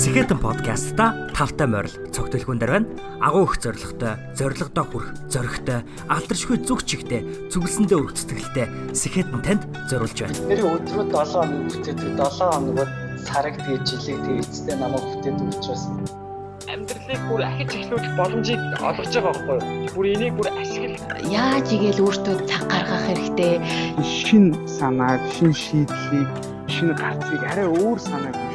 Сэхэтэн подкастта тавтай морил цогтөлхүүн дээр байна. Агуу их зоригтой, зоригдоо хүрх, зоригтой, алдаршгүй зүг чигтэй, зүгэлсэндээ өргөх сэтгэлтэй Сэхэтэн танд зориулж байна. Тэр өдрөө 7 хоног бүтээдэг 7 хоногод сараг тэгээ жилиг тэгээ эцэстээ намайг бүтээдэг учраас амьдралыг бүр ахиж эхлүүлэх боломжийг олгож байгаа байхгүй юу? Бүр энийг бүр ашигла. Яаж игээл өөртөө цаг гаргах хэрэгтэй. шин санааг, шин шийдлийг, шин гарцыг арай өөр санааг хөшүүл.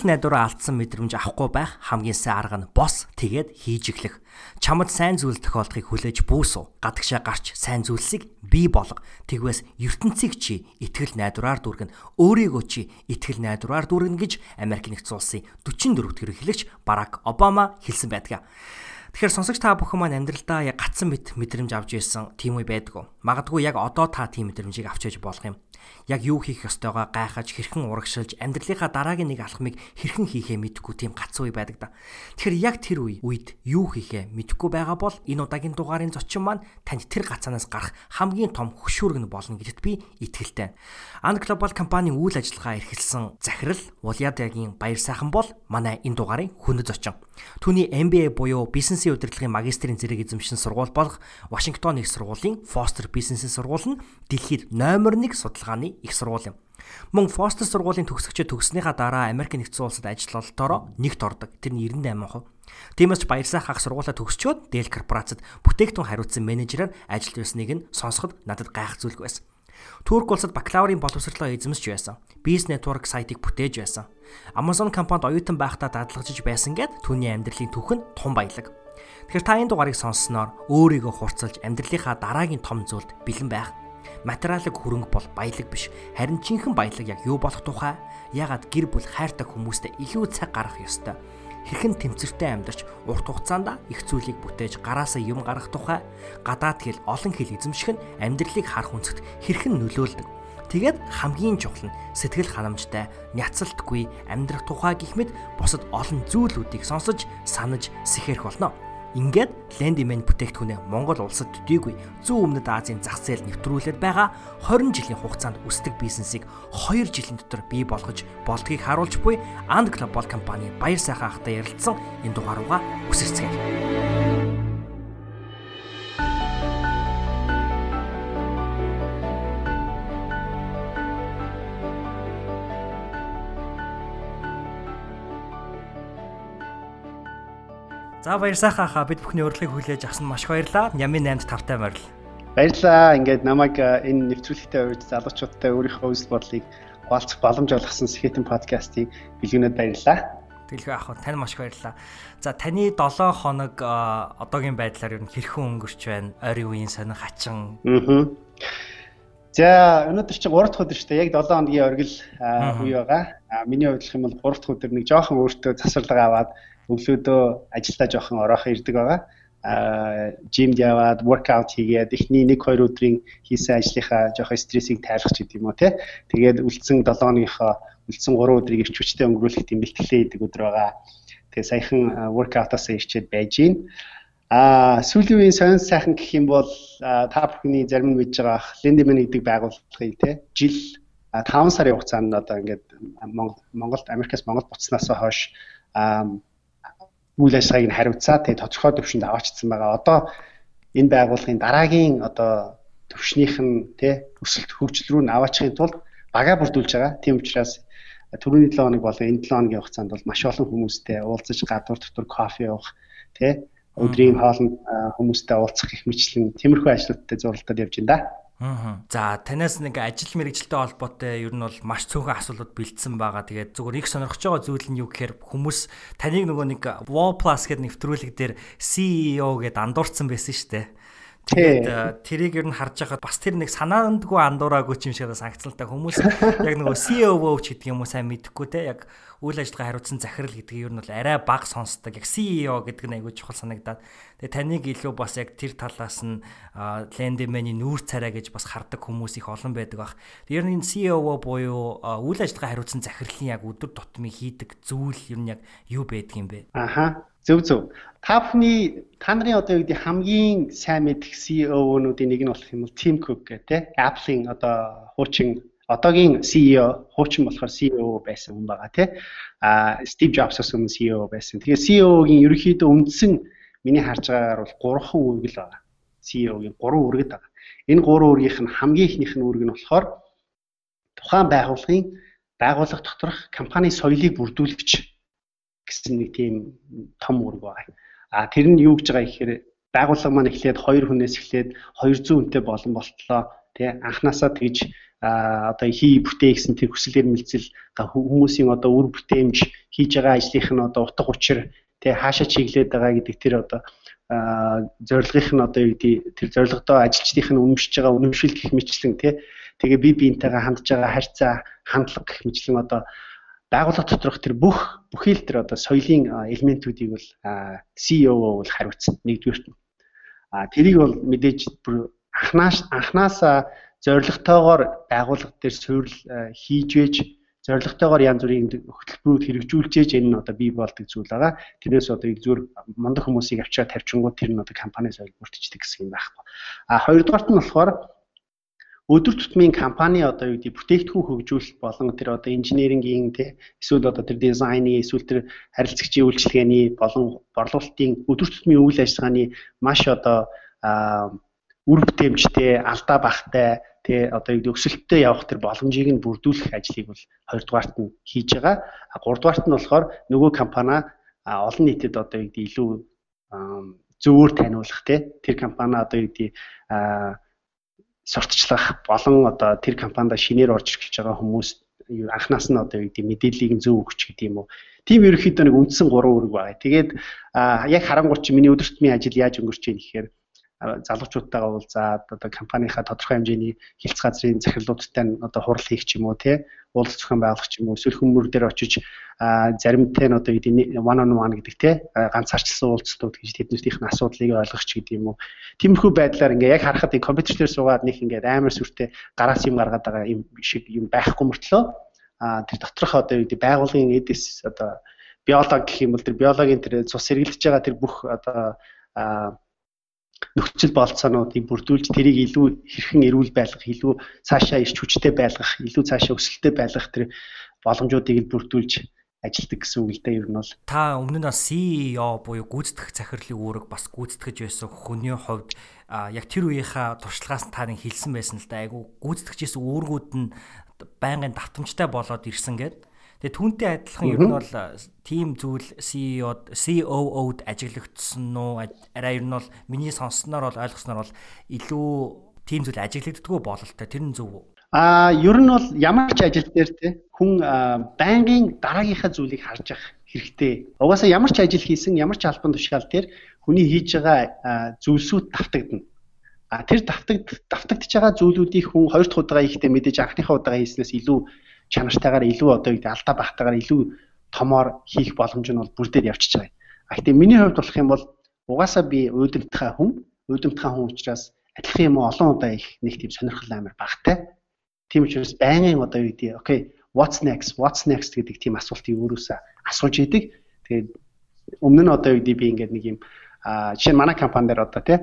Итгэл найдвараа алдсан мэдрэмж авахгүй байх хамгийн сайн арга нь бос тэгээд хийж эхлэх. Чамд сайн зүйл тохиолдохыг хүлээж буусуу. Гадагшаа гарч сайн зүйлсийг бий болго. Тэгвээс ертөнцийг чи итгэл найдвараар дүүргэн өөрийгөө чи итгэл найдвараар дүүргэн гэж Америк нэгдсэн улсын 44-р хэрэглэгч Барак Обама хэлсэн байдаг. Тэгэхээр сонсогч та бүхэн маань амьдралдаа яг гацсан мэт мэдрэмж авч ирсэн тийм үе байдгүй. Магадгүй яг одоо та тийм мэдрэмжийг авч яж болох юм. Яг юу хийх ёстойгоо гайхаж, хэрхэн урагшилж, амьдралынхаа дараагийн нэг алхмыг хэрхэн хийхээ мэдэхгүй тийм гацсан үе байдаг да. Тэгэхээр яг тэр үе үед юу хийхээ мэдэхгүй байгаа бол энэ удаагийн дугаарын зочин маань танд тэр гацаанаас гарах хамгийн том хөшүүрэг нь болно гэдэгт би итгэлтэй. Анд глобал компанийн үйл ажиллагаа эрхэлсэн захирал Улядягийн баяр сайхан бол манай энэ дугаарын хүндэт зочин. Түүний MBA буюу бизнесийн удирдлагын магистрийн зэрэг эзэмшин сургууль болох Вашингтон их сургуулийн Foster бизнесийн сургууль нь дэлхийд номер 1 судалгааны их сургууль юм. Мөн Foster сургуулийн төгсөгчөд төгснөхийн дараа Америк нэгдсэн улсад ажилталтаараа нэгт ордог. Тэр нь 98%. Тиймээс ч баяр сайхан ах сургуулаа төгсчөөд Dell корпорацид бүтээгдэхүүн хариуцсан менежерээр ажилт байсныг нь сонсоход надад гайх зүйлгүй байсан. Турк улсад бакалаврын боловсролоо эзэмсч байсан. Biz Network сайтыг бүтээж байсан. Amazon компанид оюутан байхдаа дадлагжиж байсан гэд түүний амьдралын түүх нь тун баялаг. Тэгэхээр та энэ дугаарыг сонссноор өөрийгөө хурцлж амьдралынхаа дараагийн том зүйлд бэлэн байх. Материалын хөрөнгө бол баялаг биш. Харин жинхэнэ баялаг яг юу болох тухай? Ягаад гэр бүл хайртай хүмүүстэй илүү цаг гаргах ёстой? хэрхэн тэмцэртэй амьдарч урт хугацаанд их зүйлийг бүтээж гараасаа юм гаргах тухай гадаад хэл олон хэл эзэмших нь амьдралыг харах үнцэд хэрхэн нөлөөлдөг. Тэгээд хамгийн чухал нь сэтгэл ханамжтай, няцалтгүй амьдрах тухай гих мэд бусад олон зүйлүүдийг сонсож, санаж, сэхэрх болно. Ингээд Lendman бүтээгдэхүүнээ Монгол улсад төдийгүй зүүн өмнөд Азийн зах зээл нэвтрүүлээд байгаа 20 жилийн хугацаанд өсдөг бизнесийг 2 жилийн дотор бий болгож болдгийг харуулж буй And Global компани баяр сайхан ахтай ярилцсан энэ дугаарууга үсэрцгээе. За баяр сайхан хаа бид бүхний урилгыг хүлээж авсан маш их баярлалаа. Нямын 8-д тавтай морил. Баярлалаа. Ингээд намайг энэ нэвтрүүлэгтэй урьж залуучуудтай өөрийнхөө үзэл бодлыг хуваалцах боломж олгосон Сэхэтэн подкастыг бэлгэнээд баярлалаа. Тэлхүү ах тань маш их баярлалаа. За таны 7 хоног одоогийн байдлаар ер нь хэрхэн өнгөрч байна? Ойрын үеийн сонин хачин. Аа. За өнөөдөр чинь 3 дахь өдөр шүү дээ. Яг 7 хоногийн оргил үе байгаа. Миний хувьд юм бол 3 дахь өдөр нэг жоохон өөртөө засварлага аваад өглөөдөө ажилдаа жоохон ороохон ирдэг байгаа. Аа жимд яваад воркаут хийгээд эхний 1 2 өдрийн хийсэн ажлынхаа жоохон стрессийг тайлах ч гэдэм үү те. Тэгээд үлдсэн 7 хоногийнхоо үлдсэн 3 өдрийг ирч хүчтэй өнгөрүүлэх тийм бэлтгэлээ хийдэг өдөр байгаа. Тэгээ саяхан воркаутаас ирчээд байж гин. Аа сүүлийн үеийн сонин сайхан гэх юм бол та бүхний зарим нь мэдж байгаа Lendman гэдэг байгууллагыг те жил 5 сарын хугацаанд одоо ингээд Монголд Америкаас Монгол буцснаас хойш үйл ажиллагааг нь хариуцаа тэгээ тодорхой төвшөнд аваачсан байгаа. Одоо энэ байгууллагын дараагийн одоо төвшнийх нь тий өсөлт хөгжил рүү нь аваачихын тулд бага бүрдүүлж байгаа. Тийм учраас түрүүний 7 хоног болон энэ 7 хоногийн хугацаанд бол маш олон хүмүүстэй уулзаж гадуур дотор кофе уух тий өдрийн хоолнд хүмүүстэй уулзах гэх мэтлэн тиймэрхүү ажлуудтай зурлалдад явж байна да. Аа. За танаас нэг ажил мэргэжилтэй холбоотой ер нь бол маш цөөхөн асуулууд бэлдсэн байгаа. Тэгээд зүгээр их сонирхож байгаа зүйл нь юу гэхээр хүмүүс таныг нөгөө нэг Wall Plus гэдэг нэвтрүүлэг дээр CEO гэдээ андуурсан байсан шүү дээ. Тэгээд тэрийг ер нь харж байхад бас тэр нэг санаандгүй андуураагүй юм шиг санагцлаа хүмүүс яг нөгөө CEO ч гэдэг юм уу сайн мэдэхгүй те яг үйл ажиллагаа хариуцсан захирал гэдэг нь ер нь бол арай бага сонсдог. Яг CEO гэдэг нь айгүй чухал санагдаад. Тэгээ таныг илүү бас яг тэр талаас нь лендмений нүүр царай гэж бас хардаг хүмүүс их олон байдаг бах. Тэр нь CEO буюу үйл ажиллагаа хариуцсан захирлын яг өдөр тутмын хийдэг зүйл ер нь яг юу байдаг юм бэ? Аха. Зөв зөв. Та бүхний та нарын одоо юу гэдэг хамгийн сайн мэдэх CEO-нуудын нэг нь болох юм бол Tim Cook гэх те Apple-ийн одоо хуучин одоогийн CEO хуучин болохоор CEO байсан хүн байгаа тий. А Steve Jobs-ос өмнө CEO байсан. Тэгэхээр CEO-гийн ерөнхийдөө үндсэн миний харж байгаагаар бол гурван үргэл байгаа. CEO-гийн гурван үргэд байгаа. Энэ гурван үргийнх нь хамгийн ихнийх нь үрг нь болохоор тухайн байгууллагын байгууллага доторх компани соёлыг бүрдүүлэгч гэсэн нэг тийм том үрг байгаа. А тэр нь юу гэж байгаа гэхээр байгууллага маань эхлээд 2 хүнээс эхлээд 200 хүнтэй болон болтлоо тий анханасаа тэгж одоо хий бүтээ гэсэн тэр хүсэл эрмэлзэл хүмүүсийн одоо үр бүтээмж хийж байгаа ажлынх нь одоо утга учир тэг хаашаа чиглээд байгаа гэдэг тэр одоо зорилгынх нь одоо юу гэдэг тэр зорилгодоо ажилчдынх нь үнэмшиж байгаа үнэмшил гэх мэтлэн тий тэгээ би биентэйгээ хандж байгаа харьцаа хандлага гэх мэтлэн одоо байгууллага доторх тэр бүх бүхий л тэр одоо соёлын элементүүдийг бол CEO бол хариуцсан нэгдүгürt нь а тэрийг бол мэдээж анхнаас анханасаа зорилготойгоор байгууллага дээр суурил хийж вэж зорилготойгоор янз бүрийн хөтөлбөрүүд хэрэгжүүлж ээж энэ нь одоо бий болдог зүйл байгаа. Тэрнээс одоо зүгээр мундаг хүмүүсийг авчиад тавьчингууд тэр нь одоо компани соёл бүрдчихдэг гэсэн юм байхгүй. А хоёрдугаарт нь болохоор өдөр тутмын компани одоо юу гэдэг бүтээгдэхүүн хөгжүүлэлт болон тэр одоо инженерингийн тий эсвэл одоо тэр дизайны эсвэл тэр харилцагчийн үйлчилгээний болон борлуулалтын өдөр тутмын үйл ажиллагааны маш одоо үр бүтээмжтэй алдаа багтай тий одоо юу өсөлттэй явах тэр боломжийг нь бүрдүүлэх ажлыг бол хоёрдугаарт нь хийж байгаа. А гуравдугаарт нь болохоор нөгөө компани олон нийтэд одоо юу гэдэг илүү зөвөр таниулах тий тэр компани одоо юу гэдэг сурталчлах болон одоо тэр компанид шинээр орж ирж байгаа хүмүүс анхнаас нь одоо юу гэдэг мэдээллийг нь зөв өгч гэдэг юм уу. Тийм ерөөхдөө нэг үндсэн гурван үүрэг байгаа. Тэгээд яг харангуй чи миний өдөртмийн ажил яаж өнгөрч ийн гэхээр залуучуудтайгаа уулзаад одоо компанийхаа тодорхой хэмжээний хилцэх газрын захирлуудтай нь одоо хурал хийх ч юм уу тий? Уулз зохион байгуулах ч юм уу эсвэл хүмүүр дээр очиж заримтай нь одоо one on one гэдэг тий? Ганцаарчлсан уулзалтууд гэж тэднэртийнх нь асуудлыг ойлгох ч гэдэг юм уу. Тиймэрхүү байдлаар ингээ яг харахад компьютер дээр суугаад нэг ингээ амар сүртэй гараас юм гаргаад байгаа юм шиг юм байхгүй мөртлөө тэр доторх одоо гэдэг байгууллагын эдис одоо биолог гэх юм бол тэр биологийн тэр цус сэргийлж байгаа тэр бүх одоо нөхцөл болцоонуудыг бүрдүүлж тэрийг илүү хэрхэн эрүүл байлгах, илүү цаашаа ирч хүчтэй байлгах, илүү цаашаа өсөлттэй байлгах тэр боломжуудыг л бүрдүүлж ажилтдаг гэсэн үг л дээ ер нь бол. Та өмнө нь CEO буюу гүйцэтгэх захирлын үүрэг бас гүйцэтгэж байсан хүний хувьд яг тэр үеийнхаа туршлагаас тарын хэлсэн байсан л да айгу гүйцэтгэжсэн үүргүүд нь байнгын давтамжтай болоод ирсэн гэдэг Тэгээ түүнтэй адилхан ер нь бол team зүйл CEO-д COO-д ажиглагдсан уу? Араа ер нь бол миний сонссноор бол ойлгосноор бол илүү team зүйл ажиглагддаггүй бололтой. Тэр нь зөв үү? Аа ер нь бол ямар ч ажил дээр те хүн байнгын дараагийнхаа зүйлийг харж явах хэрэгтэй. Угаасаа ямар ч ажил хийсэн, ямар ч албан тушаал дээр хүний хийж байгаа зүйлсүүд давтагдана. А тэр давтагд давтагдж байгаа зүйлүүдийг хүн хоёр дахь удаа хийхдээ мэдээж анхныхаа удаа хийснээс илүү чанартайгаар илүү одоо гэдэг алдаа багтаагаар илүү томоор хийх боломж нь бол бүрдээд явчихж байгаа. А гэтээ миний хувьд болох юм бол угаасаа би өөдөгдхаа хүн, өөдөгдхаа хүн учраас адилхан юм олон удаа их нэг тийм сонирхол амар багтай. Тийм учраас байнгын одоо юу гэдэг окей what's next what's next гэдэг тийм асуултыг өөрөөсөө асууж идэг. Тэгээд өмнө нь одоо юу гэдэг би ингээд нэг юм а жишээ нь манай компани дээр одоо тий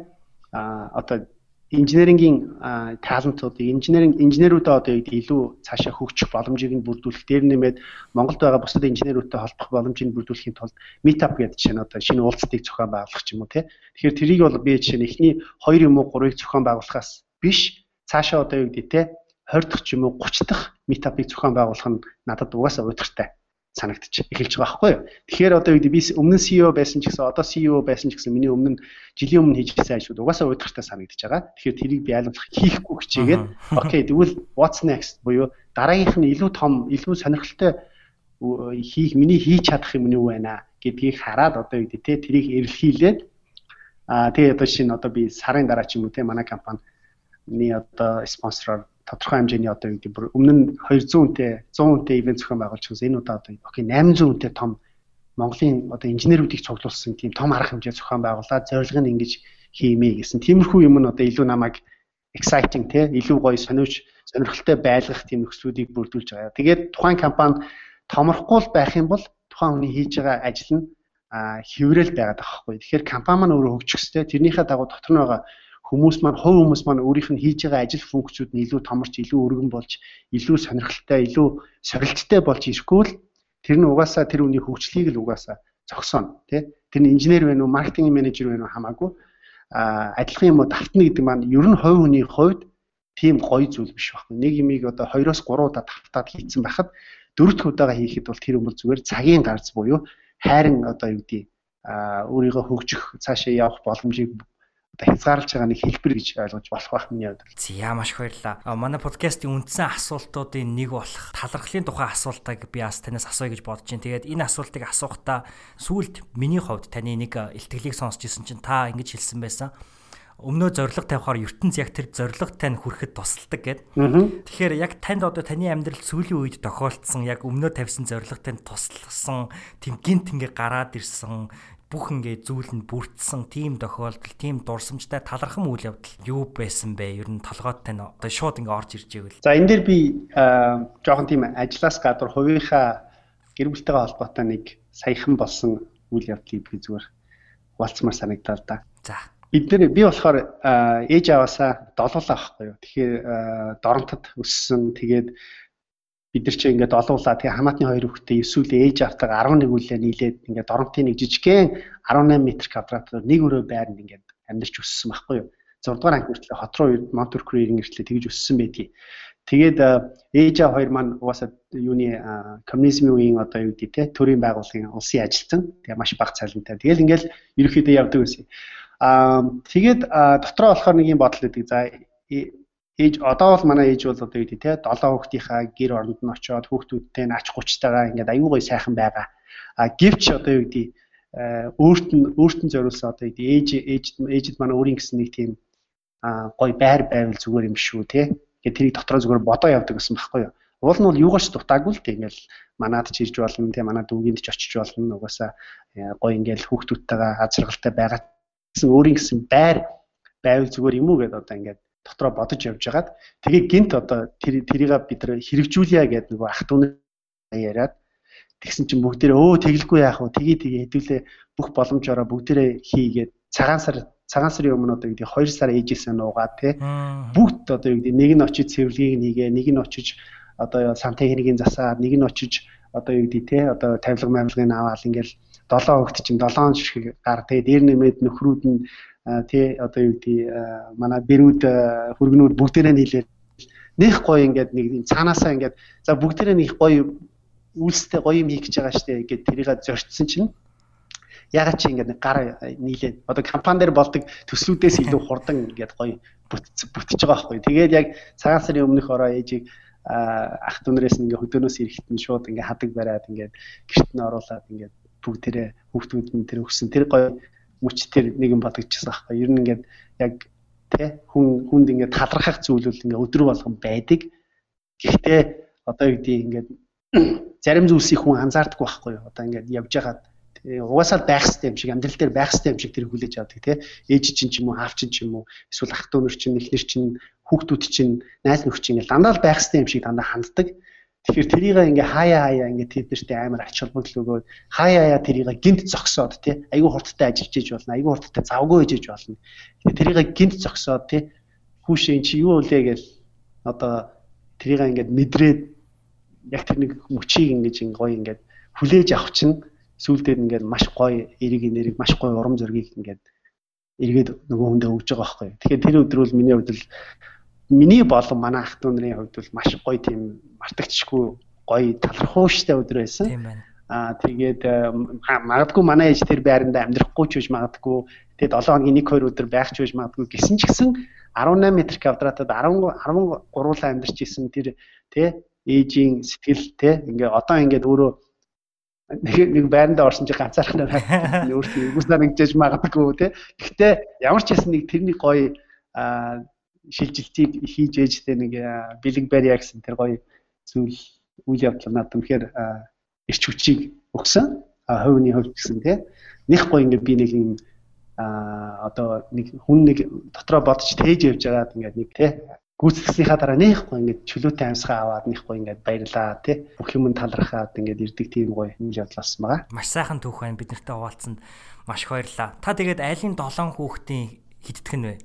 а одоо инженерингийн талантуудыг инженеринг инженерүүдээ одоо илүү цаашаа хөгжих боломжийг нь бүрдүүлэх дээр нэмээд Монголд байгаа бусад инженерүүдтэй холбох боломжийг бүрдүүлэхийн тулд meetup гэдэг чинь одоо шинэ уулзалтыг зохион байгуулах юм уу тий. Тэгэхээр тэрийг бол би жишээ нь эхний 2 юм уу 3-ыг зохион байгуулахаас биш цаашаа одоо юу гэдэг тий 20 дахь юм уу 30 дахь meetup-ыг зохион байгуулах нь надад угаасаа удиртай санагдчих эхэлж байгаа байхгүй юу. Тэгэхээр одоо юу гэдэг би өмнө CEO байсан ч гэсэн одоо CEO байсан ч гэсэн миний өмнө жилийн өмнө хийжсэн ажлууд угаасаа уйдгартай санагдаж байгаа. Тэгэхээр тэрийг би ойлгох хийхгүй хичээгээд окей тэгвэл what's next буюу дараагийнх нь илүү том, илүү сонирхолтой хийх миний хийж чадах юм нь юу байна гэдгийг хараад одоо юу гэдэг те тэрийг эрэлхийлээд Аа тэгээ одоо шинэ одоо би сарын дараа ч юм уу те манай компанины одоо спонсороор тодорхой хэмжээний одоо юу гэдэг бүр өмнө нь 200 үнэтэй 100 үнэтэй ивент зохион байгуулж байсан. Энэ удаа одоо окей 800 үнэтэй том Монголын одоо инженерүүдийг цуглуулсан тийм том арга хэмжээ зохион байгуулаад зорилго нь ингэж хиймээ гэсэн. Тиймэрхүү юм нь одоо илүү намайг exciting те илүү гоё сониуч сонирхолтой байлгах тийм нөхцлүүдийг бүрдүүлж байгаа. Тэгээд тухайн компани томрохгүй байх юм бол тухайн хүний хийж байгаа ажил нь хэврэл байгаад байгаа хгүй. Тэгэхээр компани маань өөрөө хөгжих ёстой. Тэрнийхээ дагуу дотор нь байгаа хүмүүс маань хувь хүмүүс маань өөрийнх нь хийж байгаа ажил функцүүд нь илүү томорч, илүү өргөн болж, илүү сонирхолтой, илүү сорилттой болж ирэхгүй л тэр нь угаасаа тэр үний хөгжлийг л угаасаа зогсооно тий. Тэр нь инженер вэ үү, маркетинг менежер вэ үү хамаагүй а адилхан юм уу давтна гэдэг маань ер нь хувь хүний хувьд тийм гоё зүйл биш байна. Нэг юмыг одоо 2-оос 3 удаа давтаад хийцэн байхад дөрөв дэх удаага хийхэд бол тэр юм бол зүгээр цагийн гарц буюу хайрын одоо юу гэдэг а өөрийгөө хөгжих цаашаа явах боломжийг хязгаарлаж байгаа нэг хэлбэр гэж ойлгож болох байх миний хувьд. За маш их баярлалаа. Манай подкастын үндсэн асуултуудын нэг болох талархлын тухай асуултыг би бас танаас асууя гэж бодож байна. Тэгээд энэ асуултыг асуухдаа сүүлд миний хувьд таны нэг илтгэлийг сонсч ирсэн чинь та ингэж хэлсэн байсан өмнөө зориг тавихаар ертөнц яг тэр зориг тань хүрэхэд тусалдаг гэд. Тэгэхээр яг танд одоо таны амьдрал сүүлийн үед тохиолдсон яг өмнөө тавьсан зориг танд тусласан тийм гинт ингээ гараад ирсэн бүх ингээ зүйл нь бүрдсэн тийм тохиолдол, тийм дурсамжтай талархам үйл явдал юу байсан бэ? Ер нь толгойд тань одоо шууд ингээ орж ирж ивэл. За энэ дээр би жоохон тийм ажлаас гадуур хувийнхаа гэр бүлтэйгээ холбоотой нэг саяхан болсон үйл явдлыг би зүгээр хуваалцмаар санагдал да. За. Бид нэр би болохоор ээж аваасаа долоолаа байхгүй юу. Тэгэхээр доронтод өссөн тэгээд бид нар чи ингээд олуулаа тэгээ хамаатны хоёр хүүхдээ эсвэл ээж автаа 11 үлээ нийлээд ингээд доромтын нэг жижигхэн 18 м квадратаар нэг өрөө байранд ингээд амьдарч өссөн байхгүй юу 6 дугаар анги хүртэл хот руу Монтур Крейрийн эртлээ тэгж өссөн байдгийг. Тэгээд ээж аа хоёр маань угаасаа юуны коммунизмын үеийн одоо юу гэдэг те төрийн байгууллагын улсын ажилтан. Тэгээ маш бага цалинтай. Тэгэл ингээл ерөөхдөө явдаг байсан. Аа тэгээд дотроо болохоор нэг юм бодол өгдөг. За ээж одоо бол манай ээж бол одоо юу тий долоо хүүхдийнхаа гэр оронд нь очиод хүүхдүүдтэй нач гучтайгаа ингээд аюу гой сайхан байгаа. А гэвч одоо юу гэдэг өөрт нь өөрт нь зориулсан одоо ээж ээж ээжд манай өөрийн гэсэн нэг тийм гой байр байвал зүгээр юм шүү тий. Тэгээд тэрийг дотроо зүгээр бодоо явдаг гэсэн байхгүй юу. Уул нь бол юугаарч дутаагүй л тий ингээл манад ч ирж болно тий манай дүүгинд ч очиж болно угаасаа гой ингээл хүүхдүүдтэйгээ азаргалтай байгаа гэсэн өөрийн гэсэн байр байвал зүгээр юм уу гэдээ одоо ингээд дотроо бодож явж хагаад тэгээ гинт одоо тэр тэрийг бид нар хэрэгжүүлье гэдэг нөгөө ах トゥ нар яриад тэгсэн чинь бүгдээрээ өө тэглэхгүй яах вэ? Тгий тгий хэдүүлээ бүх боломжоороо бүгдээрээ хийгээд цагаан сар цагаан сарын өмнө одоо гэдэг 2 сар ээжээсээ нуугаад те бүгд одоо юу гэдэг нэг нь очиж цэвэрлэгийг нэгээ нэг нь очиж одоо сантехникийн засаад нэг нь очиж одоо юу гэдэг те одоо тавилга мамилгыг аваад ингээл 7 хөвгт чинь 7 шиг гар тэгээ дээр нэмээд нөхрүүд нь тий одоо юу гэдэг манай бэрүүд хөргнүүд бүгдээрээ нийлээд нэх гоё ингээд нэг юм цаанаасаа ингээд за бүгдээрээ нэг гоё үйлстэй гоё юм хийх гэж байгаа штэ гэд тэрийг зорчсон чинь ягаад чи ингээд гар нийлээд одоо компани дээр болдог төслүүдээс илүү хурдан ингээд гоё бүтэж байгаа байхгүй. Тэгээд яг цагаан сарын өмнөх ороо ээжийг ах дүүнээс ингээ хөдөөнөөс ирэхэд нь шууд ингээ хадаг бариад ингээ гэрт нь оруулаад ингээ бүгдээрээ хүүхдүүд нь тэр өгсөн тэр гоё мөч тэр нэгэн бодогдчихсан аахгүй. Ер нь ингээд яг тэ хүн хүнд ингээд талархах зүйл бол ингээд өдрө болгон байдаг. Гэхдээ одоо юу гэдэг ингээд зарим зүйлсийг хүн анзаардаггүй байхгүй юу. Одоо ингээд явж байгаад угаасаа байх хэрэгтэй юм шиг амьдрал дээр байх хэрэгтэй юм шиг тэр хүлээж авдаг тий ээж чинь ч юм уу аав чинь ч юм уу эсвэл ах トゥ нар чинь эхнэр чинь хүүхдүүд чинь найз нөхч чинь ингээд дандаа л байх хэрэгтэй юм шиг дандаа ханддаг Тэгэхээр тэрийг ингээ хаяа хаяа ингээ тэд нарт амар ач холбогдол өгөөд хаяа хаяа тэрийг гинт зогсоод тий айгүй хурдтай ажиллаж иж болно айгүй хурдтай завгүй ижиж болно. Тэгэхээр тэрийг гинт зогсоод тий хүүшээ чи юу үлээ гэл одоо тэрийг ингээ мэдрээд яг тэр нэг мөчийг ингээ гоё ингээ хүлээж авах чинь сүүл дээр ингээд маш гоё эрэг нэрийг маш гоё урам зориг ингээд эргээд нөгөө хүндээ өгж байгаа байхгүй. Тэгэхээр тэр өдөр бол миний хувьд л миний болон манай ах トゥ нарын хувьд бол маш гоё тийм мартагдчихгүй гоё талархууштай өдөр байсан. Тийм байна. Аа тэгээд э, магадгүй манай ээж тэр байранда амьдрахгүй ч гэж магадгүй тэгээд 7 хоногийн 1 2 өдөр байх ч гэж магадгүй гисэн ч гэсэн 18 м квадратад 10 13 амьдарч исэн тэр тий ээжийн сэтгэл тий ингээ одоо ингээд өөрөө нэг нэг байранд орсон чи ганцаархан өөртөө үгүйс нарангаж магадгүй тий. Гэхдээ ямар ч хэсэн нэг тэрний гоё шилжилтийг хийж ээжтэй нэг бэлэг барья гэсэн тэр гоё зүйл үйл явдал надад үнэхээр эрч хүчийг өгсөн. Хувийн хувьд гэсэн тий. Них гоё ингээд би нэг юм а одоо нэг хүн нэг дотроо бодож тээж явж байгаад ингээд нэг тий гүйцэтгснийхаа дараа нэхгүй ингээд чөлөөтэй амьсгаа аваад нэхгүй ингээд баярлаа тий бүх юм талархаад ингээд ирдэг тийм гоё юм явдлаас байгаа. Маш сайхан түүх байна бид нартай хуваалцсанд маш баярлаа. Та тэгээд айлын 7 хүүхдийн хиддэх нь вэ?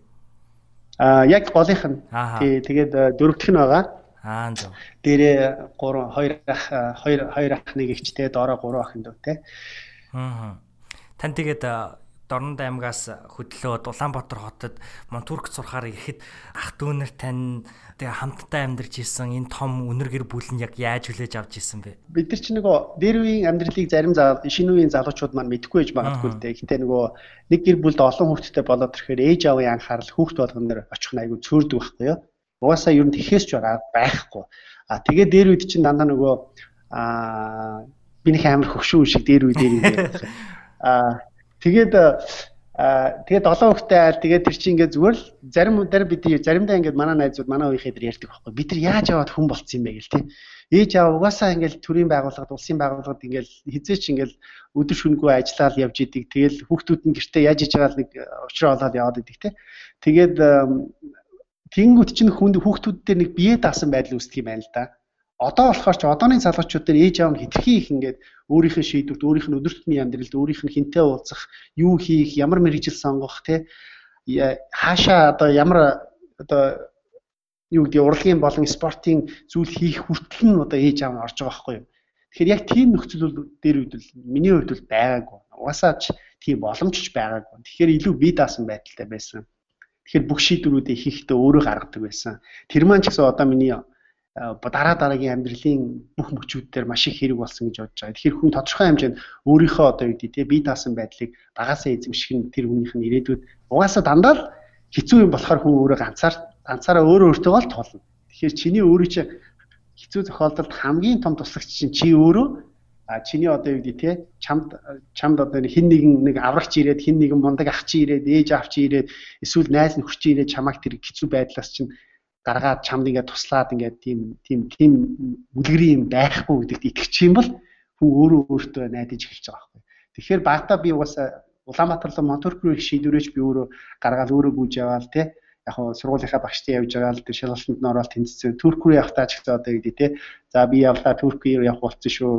Аа яг голынх нь. Тий тэгээд э, дөрөвдөх нь байгаа. Аа зөв. Дээрээ 3 2 ах 2 2 ах нэг ихчтэй доороо 3 ах дөө тий. Аа. Тан тэгээд э, Дорнод аймгаас хөдлөөд Улаанбаатар хотод Монтүрк сурахаар ирэхэд ах дүүнэр тань тэгээ хамтдаа амьдарч исэн энэ том үнэр гэр бүл нь яг яаж хүлээж авч исэн бэ? Бид нар ч нөгөө дээр үеийн амьдралыг зарим шинэ үеийн залуучууд маань мэдгүй байж магадгүй л дээ. Гэхдээ нөгөө нэг гэр бүлд олон хүүхэдтэй болоод ирэхээр ээж аавын анхаарал хүүхд болгон нэр очих нь айгүй цөөрдөг байхгүй юу? Угаасаа ер нь тэхээс ч байхгүй. А тэгээ дээр үед чинь дандаа нөгөө а би нэг амар хөвшөө шиг дээр үе дээр юм байх. Тэгээд тэгээд долоо хөхтэй айл тэгээд тэр чинь ингээд зүгээр л зарим дээр бид заримдаа ингээд манай найзууд манай үеийнхээ дээр ярьдаг байхгүй. Бид нар яаж яваад хүн болцсон юм бэ гэл тий ээж аав угаасаа ингээд төрийн байгууллагад улсын байгууллагад ингээд хизээч ингээд өдөр шөнөгүй ажиллаад явж идэг. Тэгэл хүүхдүүд нь гэртээ яаж иж байгаа л нэг учраа олоод яваад идэг тий тэгээд тэнгүүд чинь хүнд хүүхдүүд дээр нэг бие даасан байдал үүсдэг юм байна л да одоо болохоор ч одооны залуучууд дээр ээж аав нь хитрхи их ингээд өөрийнх нь шийдвэрт өөрийнх нь өдөр тутмын амьдралд өөрийнх нь хинтээ уулзах, юу хийх, ямар мэрэгжил сонгох те хаашаа одоо ямар одоо юу гэдэг урлагийн болон спортын зүйл хийх хүртэл нь одоо ээж аав нь орж байгаа байхгүй юу. Тэгэхээр яг тийм нөхцөл дээр үед л миний хувьд бол байгаагүй. Угаасаа ч тийм боломж ч байгаагүй. Тэгэхээр илүү бие даасан байдалтай байсан. Тэгэхээр бүх шийдвэрүүдээ хийхдээ өөрөө гаргадаг байсан. Тэр маань ч гэсэн одоо миний дараа дараагийн амьдралын бүх мөчүүд дээр маш их хэрэг болсон гэж бодож байгаа. Тэгэхээр хүн тодорхой хэмжээнд өөрийнхөө одоо юу гэдэг бие даасан байдлыг багасаа эзэмших нь тэр хүнийх нь ирээдүйд угаасаа дандаа л хэцүү юм болохоор хүн өөрөө ганцаар ганцаараа өөрөө өөртөө бол тулна. Тэгэхээр чиний өөрөө чи хэцүү тохиолдолд хамгийн том туслагч чинь чи өөрөө а чиний одоо юу гэдэг те чамд чамд одоо хин нэгэн нэг аврагч ирээд хин нэгэн мундаг ах чи ирээд ээж аав чи ирээд эсвэл найз нөхөр чи ирээд чамайг тэр хэцүү байдлаас чинь гаргаад чамд ингээд туслаад ингээд тийм тийм тийм үлгэрийн юм байхгүй гэдэгт итгэж юм бол хүн өөрөө өөртөө найдаж эхэлж байгаа байхгүй. Тэгэхээр багтаа би угаасаа Улаанбаатар руу Монтурк руу их шийдвэрэж би өөрөө гаргаад өөрөө гүйж яваал тий яг хоо сургуулийнхаа багштай явж байгаа л тэр шалгалтанд нь ороод тэнцсэн. Турк руу явахтаа ч гэсэн одоо гэдэг тий. За би явлаа Турк руу явах болсон шүү.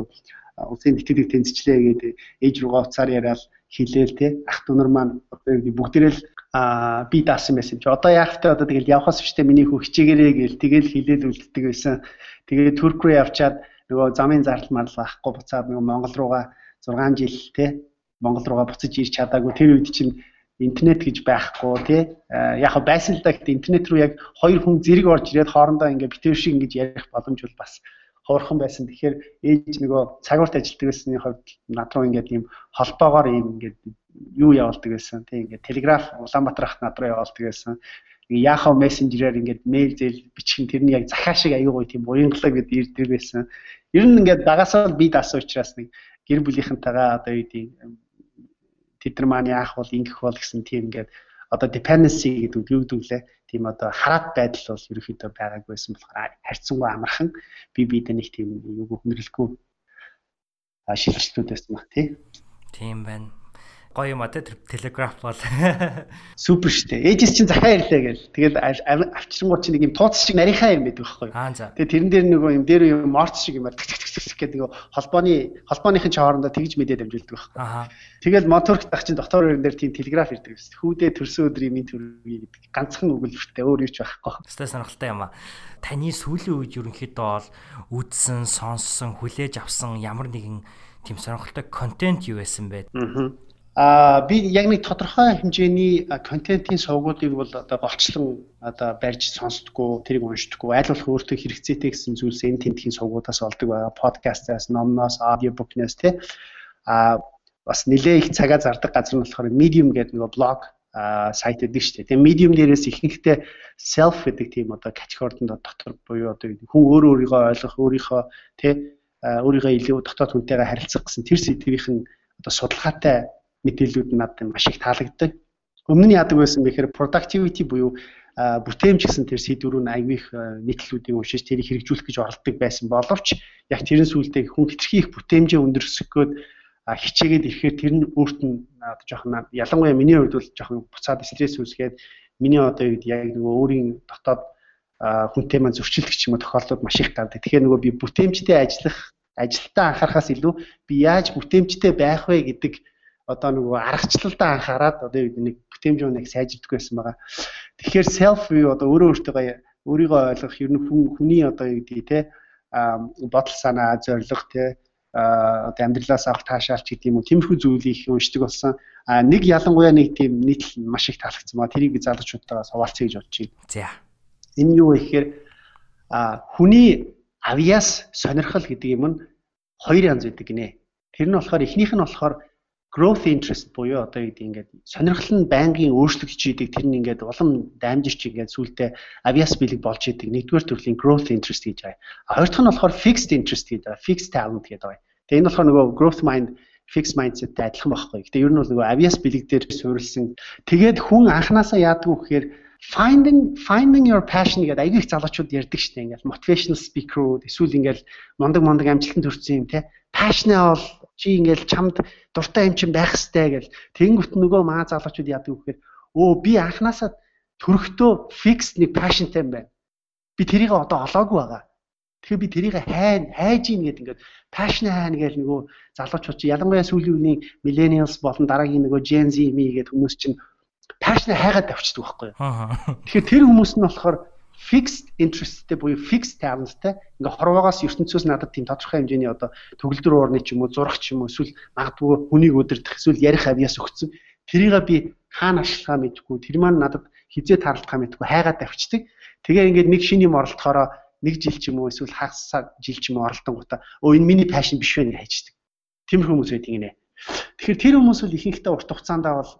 Улсын тэтгэлэг тэнцчлээ гэдэг ээж руугаа уцаар яриад хэлээл тий. Ах дүү нар маань бүгдээрээ л а би даасан байсан чи. Одоо яах вэ? Одоо тэгэл явхаас биштэй миний хүү хичээгээрээ гээл тэгэл хилээл үлддэг байсан. Тэгээд турк руу явчаад нөгөө замын зардал марлал авахгүй буцаад нөгөө Монгол руугаа 6 жил те Монгол руугаа буцаж ирч чадаагүй. Тэр үед чинь интернет гэж байхгүй тий яг байсан л да гэхдээ интернет руу яг хоёр хүн зэрэг орж ирээд хоорондоо ингээ битэр шиг ингэж ярих боломж бол бас ховорхон байсан. Тэгэхээр ээж нөгөө цагуурт ажилладаг байсны хувьд над руу ингээд ийм холбоогоор ийм ингээд юу явуулдаг байсан. Тэг ингээд телеграф Улаанбаатар хат над руу явуулдаг байсан. Яхаа мессенжерээр ингээд мэйл зээл бичих нь тэрний яг захаа шиг аюу гой тийм уянгалаа гэд ирдэг байсан. Ер нь ингээд багасаа би даасан учраас нэг гэр бүлийнхэнтэйгээ одоо юу гэдэг тэд нар маань яах бол ингэх бол гэсэн тийм ингээд одоо dependency гэдэг үг юу гэвэл тийм одоо хараат байдал бол ерөөхдөө байгаагүй байсан болохоор харьцангуй амархан би бидэд нэг тийм юу хөндрөлгүй шилжилтүүд байсан баг тий. Тийм байна гоё юм а те телеграф бол. Супер штэ ээжээс чинь захаа ирлээ гээл тэгэл авчирнгууд чинь нэг юм тууц шиг нарийнхаа юм байдаг байхгүй тэгээ тэрэн дээр нөгөө юм дээр юм морц шиг юм аа гэдэг нөгөө холбооны холбооныхын ч хоорондоо тэгж мэдээд амжилтдаг байхгүй тэгэл моторк дах чинь доктор өрн дээр тийм телеграф ирдэг гэсэн хүүдээ төрсөн өдөр юм төрөе гэдэг. Ганцхан өгүүлбэртэй өөр юу ч байхгүй өстой сонирхолтой юм а таны сүүлийн үед ерөнхийдөө бол үдсэн сонссон хүлээж авсан ямар нэгэн тийм сонирхолтой контент юу байсан бэ? Аа А би яг нэг тодорхой хэмжээний контентын сувгуудыг бол одоо голчлон одоо барьж сонсдгоо тэрийг уншдаггүй аль болох өөртөө хэрэгцээтэй гэсэн зүйлс энэ тентхийн сувгуудаас олдог байгаа подкастаас номноос аудиобукнаас тий а бас нэлээ их цагаа зардаг газар нь болохоор medium гэдэг нэг блог сайт гэдэг шүү дээ. Тэгээ medium дээрээс ихэнхдээ self гэдэг тийм одоо категорид дотор буюу одоо хүн өөрөө өөрийгөө ойлгох, өөрийнхөө тий өөрийгөө илүү дотоод хүнтэйгээ харилцах гэсэн тэр сэдвийнхэн одоо судалгаатай мэдээлүүд нь надад маш их таалагддаг. Өмнө нь яадаг байсан бэхээр productivity буюу бүтээмж гэсэн тэр сэдвүүрүүн аягүй их нийтлүүдийг уншиж тэрийг хэрэгжүүлэх гэж оролдог байсан боловч яг тэрэн сүултээ хүн хэтэрхий их бүтээмжээ өндөрсгөхөд хичээгээд ирэхээр тэр нь өөрт нь одоо жоохон ялангуяа миний хувьд бол жоохон буцаад стресс үүсгээд миний одоо үед яг нөгөө өөрийн дотоод хүнтэй маань зөрчилдөх юм уу тохиолдлууд маш их гардаг. Тэгэхээр нөгөө би бүтээмжтэй ажиллах ажилтаа анхаарахаас илүү би яаж бүтээмжтэй байх вэ гэдэг одоо нөгөө аргачлалтаа анхаарад одоо нэг бүтээмж өнөг сайжирдаг байсан байгаа. Тэгэхээр self view одоо өөрөө өөртөө өөрийгөө ойлгох ер нь хүний одоо юу гэдэг те бодол санаа зориг те одоо амьдралаас авах таашаалч гэдэг юм уу тиймэрхүү зүйлийг уншдаг болсон. А нэг ялангуяа нэг тийм нийтлэл маш их таалагдсан ба тэрийг би залуучуудтайгаа суулцъя гэж байна. За. Энэ юу вэ гэхээр а хүний авьяас сонирхол гэдэг юм нь хоёр янз байдаг гинэ. Тэр нь болохоор эхнийх нь болохоор growth interest буюу одоо гэдэг ингээд сонирхол нь байнгын өөрчлөгдөж идэг тэр нь ингээд улам даймжирч ингээд сүултээ авиас бэлэг болж идэг нэгдүгээр төрлийн growth interest гэж байгаа. А хоёр дахь нь болохоор fixed interest гэдэг байгаа. Fixed talent гэдэг байгаа. Тэгээ энэ болохоор нөгөө growth mind fixed mindsetтэй адилхан байхгүй. Гэтэ ер нь бол нөгөө авиас бэлэг дээр суурилсан. Тэгээд хүн анханасаа яадаг вэ гэхээр finding finding your passion гэдэг аягүй их залуучууд ярьдаг шүү дээ. Ингээл motivational speaker-ууд эсвэл ингээл мондөг мондөг амжилтанд хүрсэн юм те. Passion бол чи ингээл чамд дуртай юм чин байх хэвээр гэл тэнгүүт нөгөө маа залуучууд яадаг вэхээр өө би анханасаа төрөхдөө фикс нэг пашнтай юм байна. Би тэрийг одоо олоогүй байгаа. Тэгэхээр би тэрийг хайн хайж ийн гэдэг ингээд пашн хайна гэж нөгөө залуучууд чи ялангуяа сүүлийн үеийн millennials болон дараагийн нөгөө Gen Z ми гэдэг хүмүүс чинь пашн хайгаад тавьчихдаг байхгүй юу. Тэгэхээр тэр хүмүүс нь болохоор fixed interestтэй буюу fixed talentтэй ингээ хорвоогоос ертөнцөөс надад тийм тодорхой хэмжээний одоо төгөлдөр уурны ч юм уу зурх ч юм уу эсвэл магадгүй хүнийг өдөрдох эсвэл ярих авьяас өгсөн. Тэрийг би хаана ашиглахаа мэдгүй тэр маань надад хизээ тарлахаа мэдгүй хайгаад тавьчихдаг. Тэгээ ингээд нэг шиний юм оролдохороо нэг жил ч юм уу эсвэл хагас жил ч юм уу оролдсон гутаа өө энэ миний пашн биш вэ гэж хайчдаг тиймэрхүү хүмүүс байдаг гинэ тэгэхээр тэр хүмүүс бол ихэнхдээ урт хугацаанд бол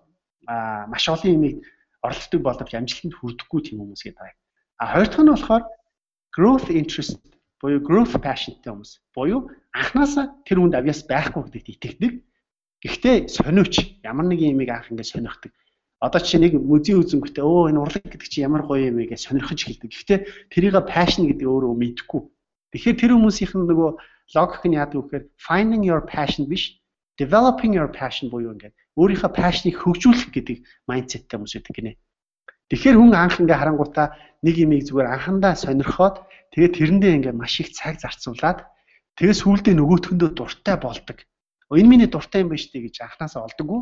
маш олон юмыг оролцдог боловч амжилтанд хүрдэхгүй тийм хүмүүс гэдэг байна А хоёр дахь нь болохоор growth interest буюу growth passionтэй хүмүүс. Буюу анханасаа тэр хүнд авьяас байхгүй гэдэгт итгэдэг. Гэхдээ сониуч ямар нэг юмыг анх ингээд сонирхдаг. Одоо чи нэг музей үзэнгүүтээ өө энэ урлаг гэдэг чи ямар гоё юм гэж сонирхож эхэлдэг. Гэхдээ тэрийг passion гэдэг өөрөө мэдгүй. Тэгэхээр тэр хүмүүсийнх нь нөгөө логик нь яадаг вэ гэхээр finding your passion биш developing your passion буюу ингээд өөрийнхөө passion-ыг хөгжүүлэх гэдэг mindset-тэй хүмүүс байдаг гинэ. Тэгэхээр хүн анх ингээ харангуудаа нэг юмыг зүгээр анхандаа сонирхоод тэгээд тэрэндээ ингээ маш их цаг зарцуулаад тэгээд сүүлдээ нөгөөтгөндөө дуртай болдог. Энэ миний дуртай юм байна дээ гэж анханасаа олдоггүй.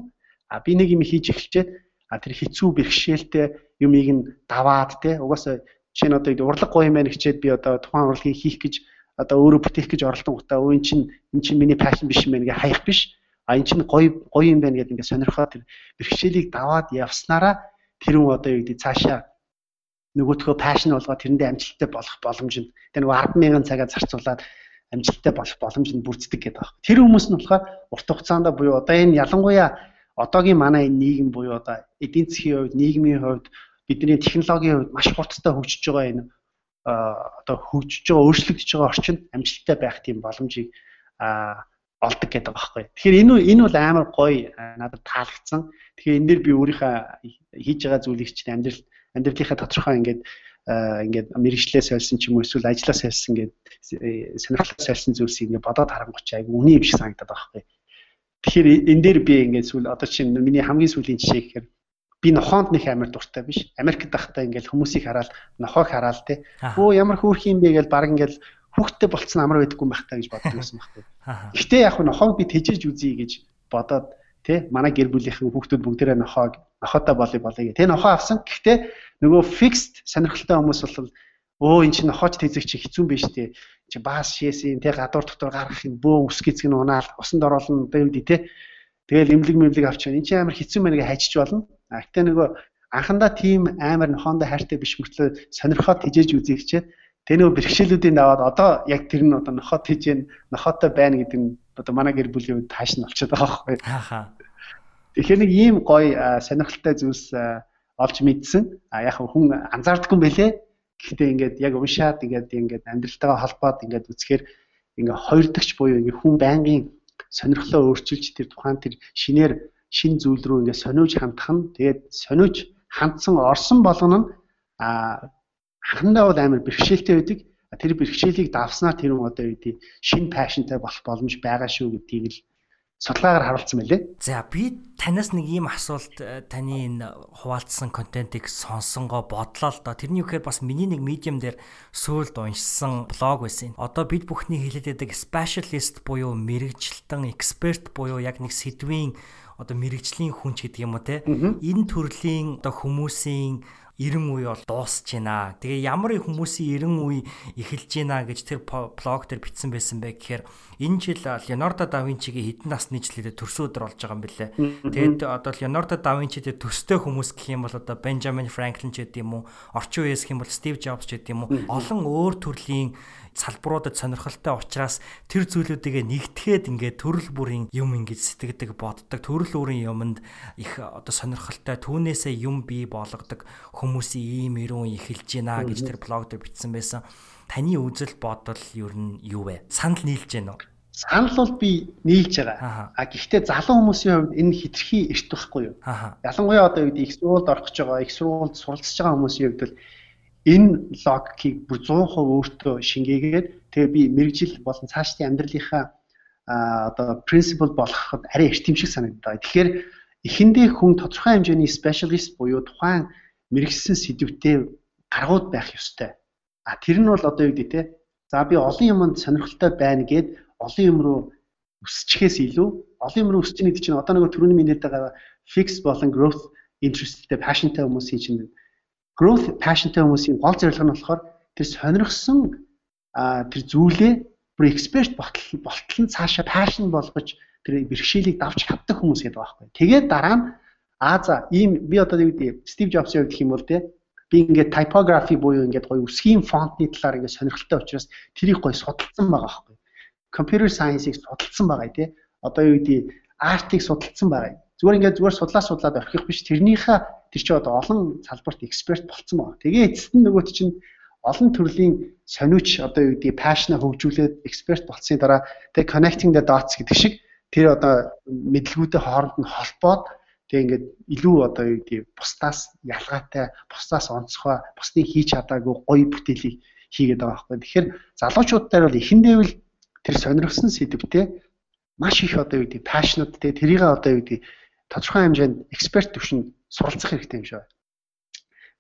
А би нэг юм хийж эхэлчихэд а тэр хэцүү бэрхшээлтэй юмыг нь даваад те угаасаа жишээ нь одоо урлаг гоё юм байна гэчихэд би одоо тухайн урлагийг хийх гэж одоо өөрөө бүтээх гэж оролдсон гутаа өө эн чин эн чин миний пашн биш юм байна гэ хаях биш а эн чин гоё гоё юм байна гэдээ ингээ сонирхоод тэр бэрхшээлийг даваад явснараа тэр хүн одоо юу гэдэг цаашаа нөгөөдхөө пашн болгоод тэрэндээ амжилттай болох боломж нь тэр нөгөө 100000 цагаа зарцуулаад амжилттай болох боломж нь бүрддэг гэдэг байна. Тэр хүмүүс нь болохоор урт хугацаанд буюу одоо энэ ялангуяа одоогийн манай энэ нийгэм буюу одоо эдийн засгийн хувьд, нийгмийн хувьд бидний технологийн хувьд маш хурдтай хөгжиж байгаа энэ одоо хөгжиж байгаа, өөрчлөгдөж байгаа орчинд амжилттай байх тийм боломжийг олдог гэдэг байгаа байхгүй. Тэгэхээр энэ энэ бол амар гоё надад таалагдсан. Тэгэхээр энэ дээр би өөрийнхөө хийж байгаа зүйлийг чинь амьдрал амьдралынхаа тодорхой ингээд ингээд мэрэгчлээ сольсон ч юм уу эсвэл ажиллаа сольсон ингээд сонирхолтой сольсон зүйлсийг ингээд бодоод харангуйч айгу үний юм шиг санагдаад байгаа байхгүй. Тэгэхээр энэ дээр би ингээд сүүл одоо чинь миний хамгийн сүүлийн жишээ гэхээр би нохоонд нэг амар дуртай биш. Америкт байхдаа ингээд хүмүүсийг хараад нохоог хараад те. Өө ямар хөөрх юм бэ гэж баг ингээд хүүхдтэй болцсон амар байдаггүй байх та гэж боддог байсан байхгүй. Гэхдээ яг нь нохоог би тэжээж үзье гэж бодоод тий манай гэр бүлийнхэн хүүхдүүд бүгдээрээ нохоог нохоотой болъё болъё гэх. Тэ нохоо авсан. Гэхдээ нөгөө fixed сонирхолтой хүмүүс бол өө эн чинь нохооч тэзэг чи хэцүү биш тий. Чи баас шээсэн тий гадуур дотор гаргах юм бөө ус гизг нь унаал усанд оруулна одоо юм ди тий. Тэгэл имлэг мэмлэг авчаа. Эн чинь амар хэцүү мэнэ гэж хайчиж болно. А гэтээ нөгөө анхандаа тийм амар нохоондоо хайртай биш мөртлөө сонирхоод тэжээж үзье гэчээ Тэгээ нөгөө бэрхшээлүүдийн даваад одоо яг тэр нь одоо нохот хийж гэн нохотой байна гэдэг нь одоо манай гэр бүлийн үед тааш нь болчиход байгаа байхгүй. Ааха. Тэгэхээр нэг ийм гоё сонирхолтой зүйлс олж мэдсэн. А яг хүн анзаардаггүй бэлээ. Гэхдээ ингээд яг уншаад ингээд ингээд амьдралтайгаа холбоод ингээд үзэхээр ингээ хоёрдогч буюу ингээ хүн байнгын сонирхлоо өөрчилж тэр тухайн тэр шинээр шин зүйл рүү ингээ сониуж хандах нь тэгээд сониуж хандсан орсон болгоно нь а анхандаа бол амар бэрхшээлтэй байдаг. Тэр бэрхшээлийг давснаар тэр хүн одоо юу гэдэг шин пашнтай болох боломж байгаа шүү гэдгийг л судалгаагаар харуулсан байлээ. За би танаас нэг ийм асуулт э, таны энэ хуваалцсан контентыг сонсонгоо бодлоо л доо. Тэрний үхээр бас миний нэг медиум дээр сөүлд уншсан блог байсан. Одоо бид бүхний хэлээд байдаг specialist буюу мэрэгчлэн эксперт буюу яг нэг сэдвийн одоо мэрэгжлийн хүнч гэдэг юм уу те энэ төрлийн одоо хүмүүсийн 90 үе бол дуусч байна. Тэгээ ямар хүмүүсийн 90 үе эхэлж байна гэж тэр блог дээр бичсэн байсан бэ гэхээр энэ жил Леонардо да Винчигийн хэдэн насны жилдээ төрсөн өдөр болж байгаа юм билэ. Тэгээд одоо Леонардо да Винчидээ төстэй хүмүүс гэх юм бол одоо Бенджамин Франклин ч гэдэг юм уу, орчин үеэс гэх юм бол Стив Джобс ч гэдэг юм уу, олон өөр төрлийн салбаруудад сонирхолтой учраас тэр зүйлүүдийг нэгтгэхэд ингээд төрөл бүрийн юм ингээд сэтгэдэг боддог төрөл бүрийн юмд их одоо сонирхолтой түүнээсээ юм бий болгодог хүмүүсийн ийм ирүүн эхэлж байна гэж тэр блог дээр бичсэн байсан. Таны үзэл бодол ер нь юу вэ? Санал нийлж байна уу? Санал бол би нийлж байгаа. А гэхдээ залуу хүмүүсийн хувьд энэ хитрхи эрт байхгүй юу? Ялангуяа одоо үед их сургуульд орох гэж байгаа, их сургуульд суралцж байгаа хүмүүсийн хувьд бол энэ логикийг бүр 100% өөртөө шингээгээд тэгээ би мэрэгжил болон цаашдын амьдралынхаа одоо принципл болгоход арай эрт юм шиг санагдаа. Тэгэхээр эхэндээ хүн тодорхой хэмжээний specialist буюу тухайн мэрэгсэн сэдвтээ гаргууд байх ёстой. А тэр нь бол одоо юу гэдэг те. За би олон юмд сонирхолтой байна гэд олон юм руу өсчихээс илүү олон юм руу өсч гэдэг чинь одоо нэг төрөний минийд байгаа fix болон growth interestтэй passionтэй хүмүүсийн чинь growth passionтэй хүмүүсийн гол зорилго нь болохоор тэр сонирхсон тэр зүйлээ бүр expert болтол болтол нь цаашаа passion болгож тэр бэрхшээлийг давж чаддаг хүмүүс гэдэг байхгүй. Тэгээд дараа нь аа за ийм би одоо юу гэдэг Стив Джобсын хувьд гэх юм бол те би ингээд typography буюу ингээд гоё үсгийн фонтны талаар ингээд сонирхолтой учраас тэрийг гоё судалсан байгаа байхгүй. Computer science-ийг судалсан байгаа тий. Одоо юу гэдэг артыг судалсан байгаа. Зүгээр ингээд зүгээр судлаа судлаад орхих биш тэрнийхээ тэр чинь одоо олон салбарт эксперт болцсон байна. Тэгээ эцэст нь нөгөөт чинь олон төрлийн сониуч одоо юу гэдэг пашна хөгжүүлээд эксперт болцсны дараа тэгээ connecting the dots гэдэг шиг тэр одоо мэдлгүүдээ хооронд нь холбоод тэгээ ингээд илүү одоо юу гэдэг бусдаас ялгаатай, бусдаас онцгой, бусдын хийж чадаагүй гоё бүтээлийг хийгээд байгаа байхгүй. Тэгэхээр залуучуудаар бол эхэндээ л тэр сонирхсан сэдвтээ маш их одоо юу гэдэг пашнууд тэгээ тэрийг одоо юу гэдэг тодорхой хэмжээнд эксперт төвшөнд суралцах хэрэгтэй юм шиг байна.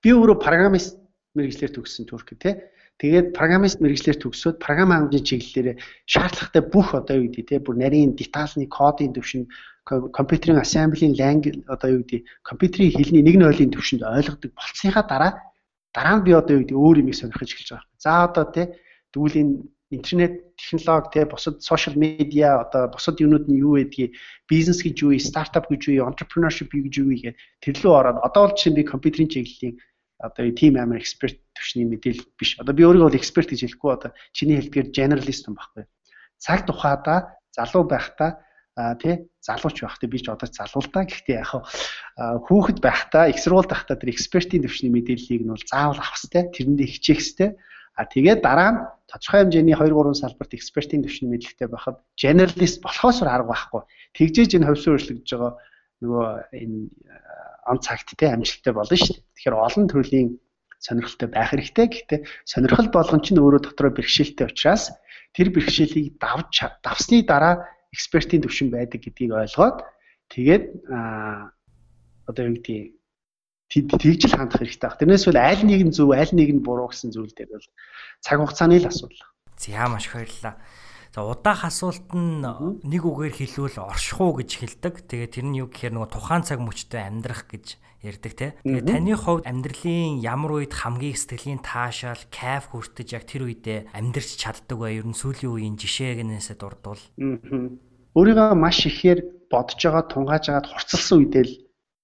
Би өөрөө программист мэрэгчлэр төгссөн Турк тий. Тэгээд программист мэрэгчлэр төгсөөд програм хангамжийн чиглэлээр шаардлагатай бүх одоо юу гэдэг тий бүр нарийн детальны кодын төвшин компьютерийн assembly language одоо юу гэдэг компьютерийн хэлний нэг нойлын төвшөнд ойлгодог болцсныхаа дараа дараа нь би одоо юу гэдэг өөр юмыг сонирхож эхэлж байгаа. За одоо тэгвэл энэ интернет технологи те бусад сошиал медиа одоо бусад юмнууд нь юу гэдгийг бизнес гэж юу, стартап гэж юу, entrepreneurship гэж юу гэдэг тэрлүү ороод одоо бол чинь би компьютерийн чиглэлийн одоо team амар эксперт төвшний мэдээлэл биш. Одоо би өөрийгөө бол эксперт гэж хэлэхгүй одоо чиний хэлдгээр generalist юм баггүй. Цаг тухайда залуу байхдаа а тий залууч байхдаа би ч одоо залуу л да гэхдээ яг хүүхэд байхдаа их сургууль байхдаа тэр экспертийн төвшний мэдээллийг нь бол заавал авах хэрэгтэй тэрэндээ хичээх хэрэгтэй А тэгээд дараа нь тодорхой хэмжээний 2 3 салбарт экспертийн төвшин мэдлэгтэй байхад generalist болохоос арга байхгүй. Тэгжээж энэ хөвсөн өөрчлөгдөж байгаа нөгөө энэ он цагт те амжилттай болно шүү дээ. Тэгэхээр олон төрлийн сонирхолтой байх хэрэгтэй. Гэхдээ сонирхол болгон чинь өөрөө дотроо бэрхшээлтэй учраас тэр бэрхшээлийг давж давсны дараа экспертийн төвшин байдаг гэдгийг ойлгоод тэгээд одоо юу гэдгийг тэгж л хандах хэрэгтэй баг. Тэрнээс бол аль нэг нь зөв, аль нэг нь буруу гэсэн зүйл дээр бол цаг хугацааны л асуудал. За маш баярлалаа. За удаах асуулт нь нэг үгээр хэлвэл оршихуу гэж хэлдэг. Тэгээ тэр нь юу гэхээр нөгөө тухайн цаг мөчтөд амьдрах гэж ярьдаг те. Тэгээ таны хувьд амьдралын ямар үед хамгийн сэтгэлийн таашаал, кайф хүртэж яг тэр үедээ амьдрч чаддаг бай ер нь сүүлийн үеийн жишээгнээсээ дурдвал. Өөрийгөө маш ихээр бодож байгаа, тунгааж агаад хурцлсан үедээ л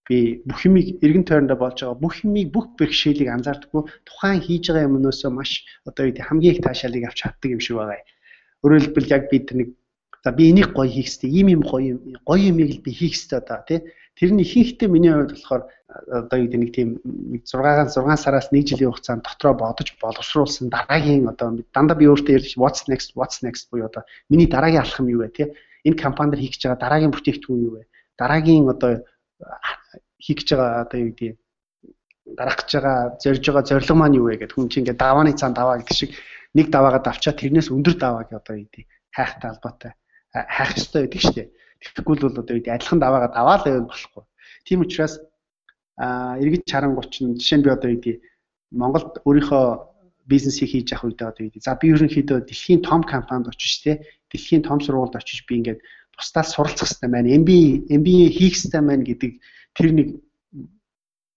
би бүх юмыг эргэн тойрондоо болж байгаа бүх юмыг бүх бэрхшээлийг анзаардаггүй тухайн хийж байгаа юмнөөсөө маш одоо гэдэг хамгийн их таашаалыг авч чаддаг юм шиг байгаа. Өөрөөр хэлбэл яг бид нэг За би энийг гоё хийх хэрэгтэй. Ийм юм гоё гоё юмыг л би хийх хэрэгтэй одоо тий. Тэр нь ихэнхдээ миний хувьд болохоор одоо гэдэг нэг тийм 6-аас 6 сараас 1 жилийн хугацаанд дотроо бодож боловсруулсан дараагийн одоо дандаа би өөртөө ярьж what's next what's next буюу одоо миний дараагийн алхам юу вэ тий. Энэ компанид хийх гэж байгаа дараагийн бүтээгдэхүүн юу вэ? Дараагийн одоо хийх гэж байгаа одоо юу гэдэг дарах гэж байгаа зорж байгаа зорилго маань юу вэ гэдэг хүн чинь ингээд давааны цаан даваа гэдэг шиг нэг даваагаа давчаа тэрнээс өндөр давааг одоо юу гэдэг хайхтай албатай хайх ёстой байдаг шүү дээ. Тэгэхгүй л бол одоо үед адилхан даваагаа даваа л байвал болохгүй. Тийм учраас а эргэж харангуйч нь жишээ нь би одоо үгүй Монголд өөрийнхөө бизнесийг хийж явах үедээ одоо. За би ерөнхийдөө дэлхийн том компанид очиж те дэлхийн том сургуульд очиж би ингээд бусдаас суралцах хэрэгтэй маань MBA MBA хийх хэрэгтэй маань гэдэг тэр нэг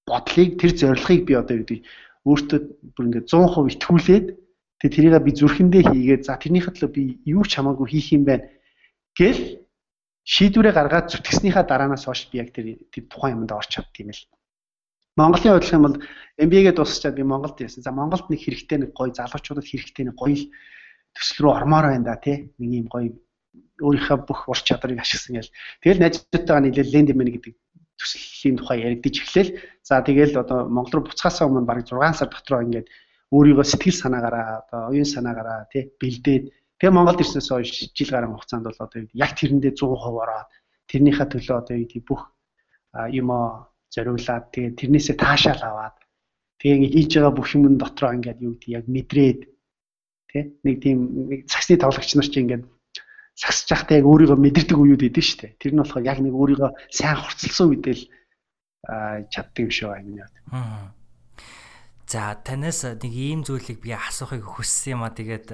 бодлыг тэр зорилгыг би одоо үгүй өөртөө бүр ингээд 100% итгүүлээд тэгээ тэрийг би зүрхэндээ хийгээд за тэрнийхээ төлөө би юу ч хамаагүй хийх юм байна гэл шийдвэрээ гаргаад зүтгэснийхаа дараанаас хойш би яг тэр тэр тухайн юмд орч чадд юм л. Монголын хувьд юм бол MBA-гээ дуусчаад би Монголд ирсэн. За Монголд нэг хэрэгтэй нэг гоё залуучуудад хэрэгтэй нэг гоё төсөл рүү ормоор байна да тий. Нэг юм гоё өөрийнхөө бүх ур чадрыг ашигласан ял. Тэгэл найзуудтайгаа нийлээл лендмен гэдэг төслийн тухай яригдчих эхлээл. За тэгэл одоо Монгол руу буцахаасаа өмнө бараг 6 сар дотроо ингээд өөрийгөө сэтгэл санаагаараа одоо оюун санаагаараа тий бэлдээд Тэгээ Монголд ирснээс хойш жил гаруй хугацаанд бол одоо яг тэрэндээ 100% ороод тэрнийхээ төлөө одоо юу бүх юм зориулаад тэгээ тэрнээсээ таашаал аваад тэгээ хийж байгаа бүх юм дотроо ингээд юу гэдэг яг мэдрээд тий нэг тийм цагсны тоглогч нар чинь ингээд сагсж байхдаа яг өөрийгөө мэдэрдэг үеуд идэв шүү дээ. Тэр нь болохоор яг нэг өөрийгөө сайн хурцлсан үедээ л чаддаг юм шиг байна миний хувьд. За танаас нэг ийм зүйлийг би асуухыг хүссэн юм а тэгээд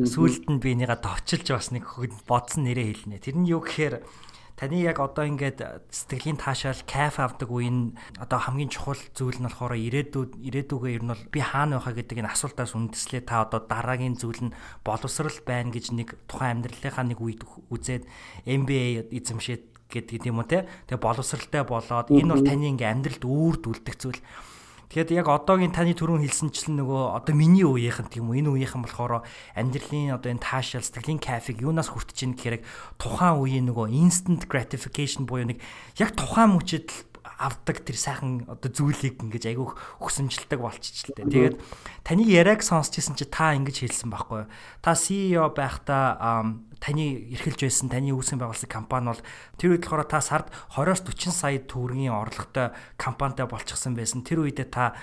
сүүлд нь би энийгээ товчилж бас нэг бодсон нэрээ хэлнэ. Тэр нь юу гэхээр таны яг одоо ингээд сэтгэлийн таашаал кайф авдаг үеийн одоо хамгийн чухал зүйл нь болохоор ирээдүйд ирээдүгээ ер нь бол би хаана байхаа гэдэг энэ асуултаас үндэслээ. Та одоо дараагийн зүйл нь боловсрал байна гэж нэг тухайн амьдралынхаа нэг үед үзээд MBA эзэмшээд гэдэг юм уу те? Тэгээ боловсралтай болоод энэ бол таны ингээ амьдралд үүрд үлдэх зүйл Тэгэхээр яг одоогийн таны түрүүн хэлсэнчлэн нөгөө одоо миний үеийнхэн тийм үү энэ үеийнхэн болохоор амьдралын одоо энэ таашаал сэтгэлийн кайфыг юунаас хүртэж ийн гэхээр тухайн үеийн нөгөө instant gratification буюу нэг яг тухайн мөчөд авдаг тэр сайхан одоо зүйлийг ингэж айгүйх өгсөмжилдэг болчихчлээ. Тэгээд таны яриаг сонсчихсан чи та ингэж хэлсэн байхгүй юу? Та CEO байхдаа таны эрхэлж байсан таны үүсгэн байгуулсан компани бол тэр үед болохоор та сард 20-оос 40 сая төгрөгийн орлоготой компанитай болчихсон байсан. Тэр үедээ та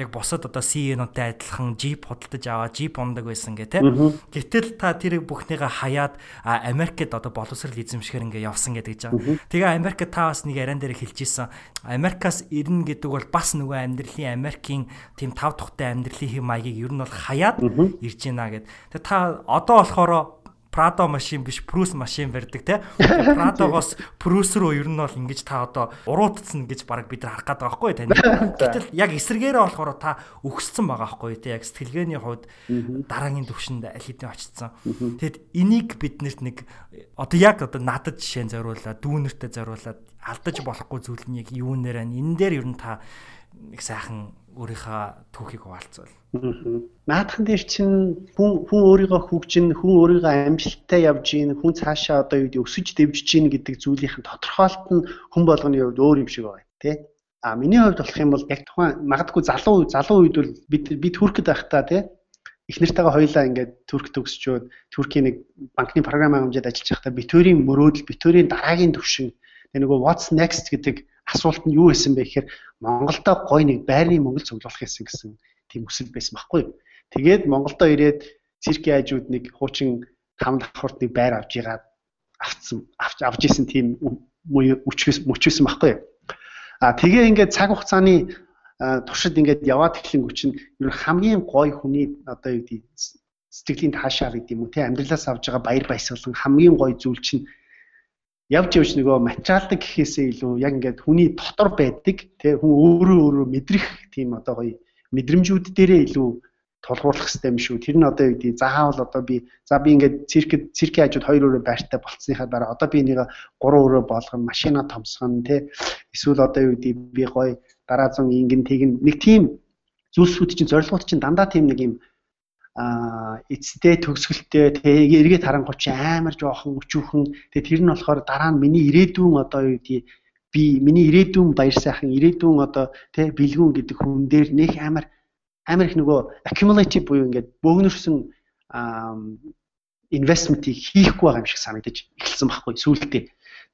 яг босод одоо CEO-нуудтай адилхан Jeep худалдаж аваад Jeep ундаг байсан гэ тэ. Гэтэл та тэр бүхнийгээ хаяад Америкт одоо боловсрал эзэмшгээр ингээ явсан гэдэг жаа. Тэгээ Америкт та бас нэг яриан дээр хэлж исэн. Америкаас ирнэ гэдэг бол бас нөгөө амьдралын Америкийн тийм тав тухтай амьдралын хэм маягийг ер нь бол хаяад ирж байна гэд. Тэгээ та одоо болохоор Prado машин биш Prus машин барьдаг те. Pradogоос Prus руу ер нь бол ингэж та одоо уруудцсан гэж баг бид нар харах байгаа байхгүй тань. Гэтэл яг эсэргээрээ болохоор та өгсцэн байгаа байхгүй те. Яг сэтгэлгээний хувьд дараагийн төвшөнд аль хэдийн очсон. Тэгэд энийг биднэрт нэг одоо яг одоо надад жишээ зориулаад дүүнэртэй зориулаад алдаж болохгүй зүйл нь яг юу нэр байна. Энэ дээр ер нь та нэг сайхан өөрийнхөө түүхийг хуваалцвал. Наадхан дээр чинь хүн хүн өөрийгөө хөгжин, хүн өөрийгөө амжилттай явж гин, хүн цаашаа одоо юу өсөж дэвжиж гин гэдэг зүйлийнх нь тодорхойлт нь хүн болгоны хувьд өөр юм шиг байна, тий? А миний хувьд болох юм бол яг тухайн магадгүй залуу залуу үед бол бид бид Түркэд байхдаа тий их нартайгаа хоёлаа ингээд Түрк төгсчөөд Түркийн нэг банкны програм хэмжээд ажиллаж байхдаа битүүрийн мөрөөдөл, битүүрийн дараагийн төвшин тэгээ нөгөө what's next гэдэг асуулт нь юу байсан бэ гэхээр Монголдо гой нэг байрны мөнгө цуглуулах гэсэн гэсэн тийм хүсэл байсан байхгүй юу. Тэгээд Монголдо ирээд циркийн хажууд нэг хуучин хам давхарт нэг байр авч игаад авцсан авч авж исэн тийм мөчөөс мөчөөсөн байхгүй юу. А тэгээ ингээд цаг хугацааны туршид ингээд яваад эхлэн хүчин ер хамгийн гой хүний одоо юу гэдэг сэтгэлийн таашаа гэдэг юм уу те амьдралаас авж байгаа баяр баясгалан хамгийн гой зүйл чинь явж явж нөгөө материалдаг гэхээсээ илүү яг ингээд хүний дотор байдаг тий хүн өөрөө өөрөө мэдрэх тийм одоо гоё мэдрэмжүүд дээрээ илүү тулгуурлах хэрэгтэй юм шүү. Тэр нь одоо юу гэдэг заавал одоо би за би ингээд циркэд циркийн хажууд хоёр өрөө байртай болцсныхаа дараа одоо би энийг гурван өрөө болгоно, машина томсгоно тий эсвэл одоо юу гэдэг би гоё дараа зун ингэн тэгнэ нэг тийм зүйлсүүд чинь зорилгууд чинь дандаа тийм нэг юм а эцтэй төгсгөлтэй тэгээ эргээд харангуй чи амар жоохон өчүүхэн тэгээ тэр нь болохоор дараа нь миний ирээдүйн одоо юу гэдгийг би миний ирээдүйн баяр сайхан ирээдүйн одоо тэ бэлгүүн гэдэг хүн дээр нэг амар амар их нөгөө accumulative буюу ингээд бөөгнөрсөн инвестментийг хийхгүй байгаа юм шиг санагдаж эхэлсэн байхгүй сүүлдээ.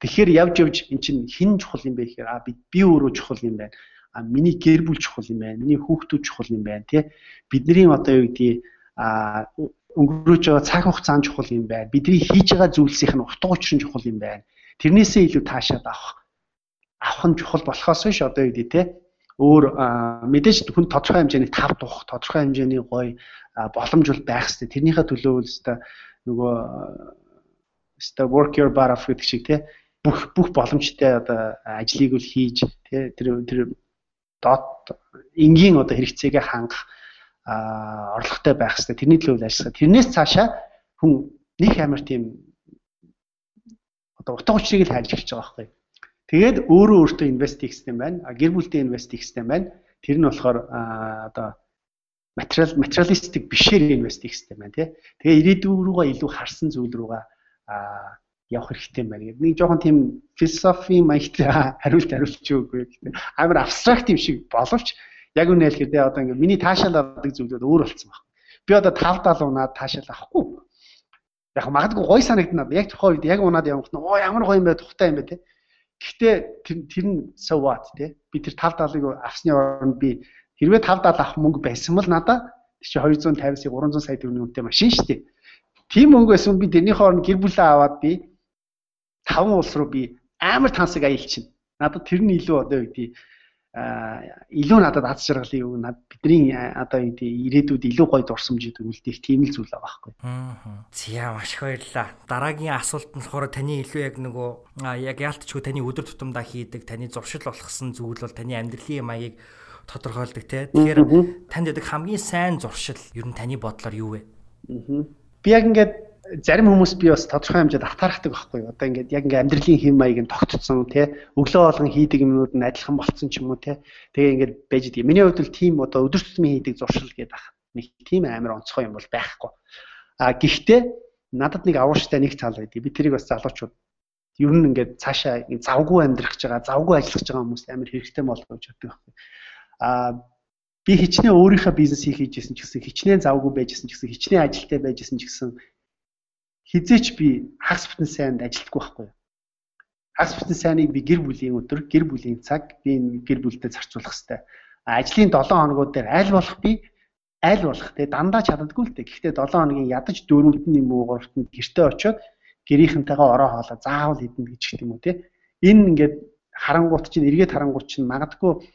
Тэгэхээр явж явж эн чинь хэн чухал юм бэ гэхээр а би би өөрөө чухал юм байна. А миний гэр бүл чухал юм байна. Миний хүүхдүүд чухал юм байна тий. Бидний одоо юу гэдгийг а өнгөрөөж байгаа цаг хугацаа чухал юм байна. Бидний хийж байгаа зүйлсийнх нь утга учир нь чухал юм байна. Тэрнээсээ илүү таашаад авах авах нь чухал болохоос биш одоо гэдэг те өөр мэдээж хүн тодорхой хэмжээний тав тух тодорхой хэмжээний гоё боломж бол байх хэрэгтэй. Тэрнийхээ төлөө үл өстой нөгөө өстой work your butt off гэдэг шиг те бүх бүх боломжтой одоо ажлыг үл хийж те тэр тэр дот энгийн одоо хэрэгцээгээ хангах орлоготой байх хэрэгтэй. Тэрний төлөө ажиллах. Тэрнээс цаашаа хүн нэг амар тийм одоо утга учирыг л хайж эхэлж байгаа байхгүй. Тэгээд өөрөө өөртөө инвест хийх систем байна. Гэр бүлтэй инвест хийх систем байна. Тэр нь болохоор одоо материал материалистик бишээр инвест хийх систем байна тий. Тэгээ ирээдүйн рүүгээ илүү харсан зүйл рүүгээ явах хэрэгтэй байна гэдэг. Нэг жоохон тийм философи маягтай хариулт хариулч үгүй гэдэг. Амар абстракт юм шиг боловч яг үнэ хэлэхэд одоо ингээ миний таашаал авдаг зүйлүүд өөр болцсон баг. Би одоо 5 70 унаад таашаал авахгүй. Яг магадгүй гой санагдана. Яг тухайн үед яг унаад явах нь оо ямар гоё юм бэ тухтай юм бэ те. Гэхдээ тэр нь so what те. Би тэр 5 70-ыг авсны оронд би хэрвээ 5 70 авах мөнгө байсан бол надаа чи 250-аас 300 сая төгрөгийн үнэтэй машин шүү дээ. Тийм мөнгө байсан би тэрний хооронд гэр бүлээ аваад би таван улс руу би амар тансаг аялчихна. Надад тэр нь илүү одоо юу гэдэг илүү надад аз жаргалын юу над бидний одоо юу гэдэг ирээдүйд илүү гоё дурсамжид үлдээх тийм л зүйл байгаа байхгүй. Аа. За маш их баярлалаа. Дараагийн асуулт нь болохоор таны илүү яг нөгөө яг яалтчгүй таны өдөр тутамдаа хийдэг таны зуршил болгосон зүйл бол таны амьдралын маягийг тодорхойлдог те. Тэгэхээр танд ядаг хамгийн сайн зуршил ер нь таны бодлоор юу вэ? Аа. Би яг ингээд зарим хүмүүс би бас тодорхой хэмжээд атаархдаг байхгүй юу. Одоо ингээд яг ингээд амьдралын хэм маяг нь тогтцсон тий. Өглөө болгон хийдэг юмнууд нь адилхан болцсон ч юм уу тий. Тэгээ ингээд байж идэг. Миний хувьд бол тийм одоо өдөр тутмын хийдэг зуршил гэдэг ах. Нэг тийм амар онцгой юм бол байхгүй. А гэхдээ надад нэг авууштай нэг цаал байдаг. Би тэрийг бас залуучууд ер нь ингээд цаашаа завгүй амьдрах гэж байгаа, завгүй ажиллах гэж байгаа хүмүүст амар хэрэгтэй болов гэж боддог байхгүй. А би хичнээн өөрийнхөө бизнес хийх хийжсэн ч гэсэн хичнээн завгүй байжсэн ч гэсэн хичнээн ажилтай байжсэн ч гэсэн хизээч би хагас бүтэн сайнд ажилтгүй байхгүй. Хагас бүтэн сайныг би гэр бүлийн өдөр, гэр бүлийн цаг би гэр бүлдээ зарцуулах хэрэгтэй. Ажлын 7 хоногуд дээр аль болох би аль болох те дандаа чаддаггүй л те. Гэхдээ 7 хоногийн ядаж дөрөвд нь юм уу гуравт нь гэртээ очиод гэрийнхэнтэйгээ ороо хоолоо заавал идэнэ гэж хэлдэг юм уу те. Энэ ингээд харангуут чинь эргээд харангуут чинь магадгүй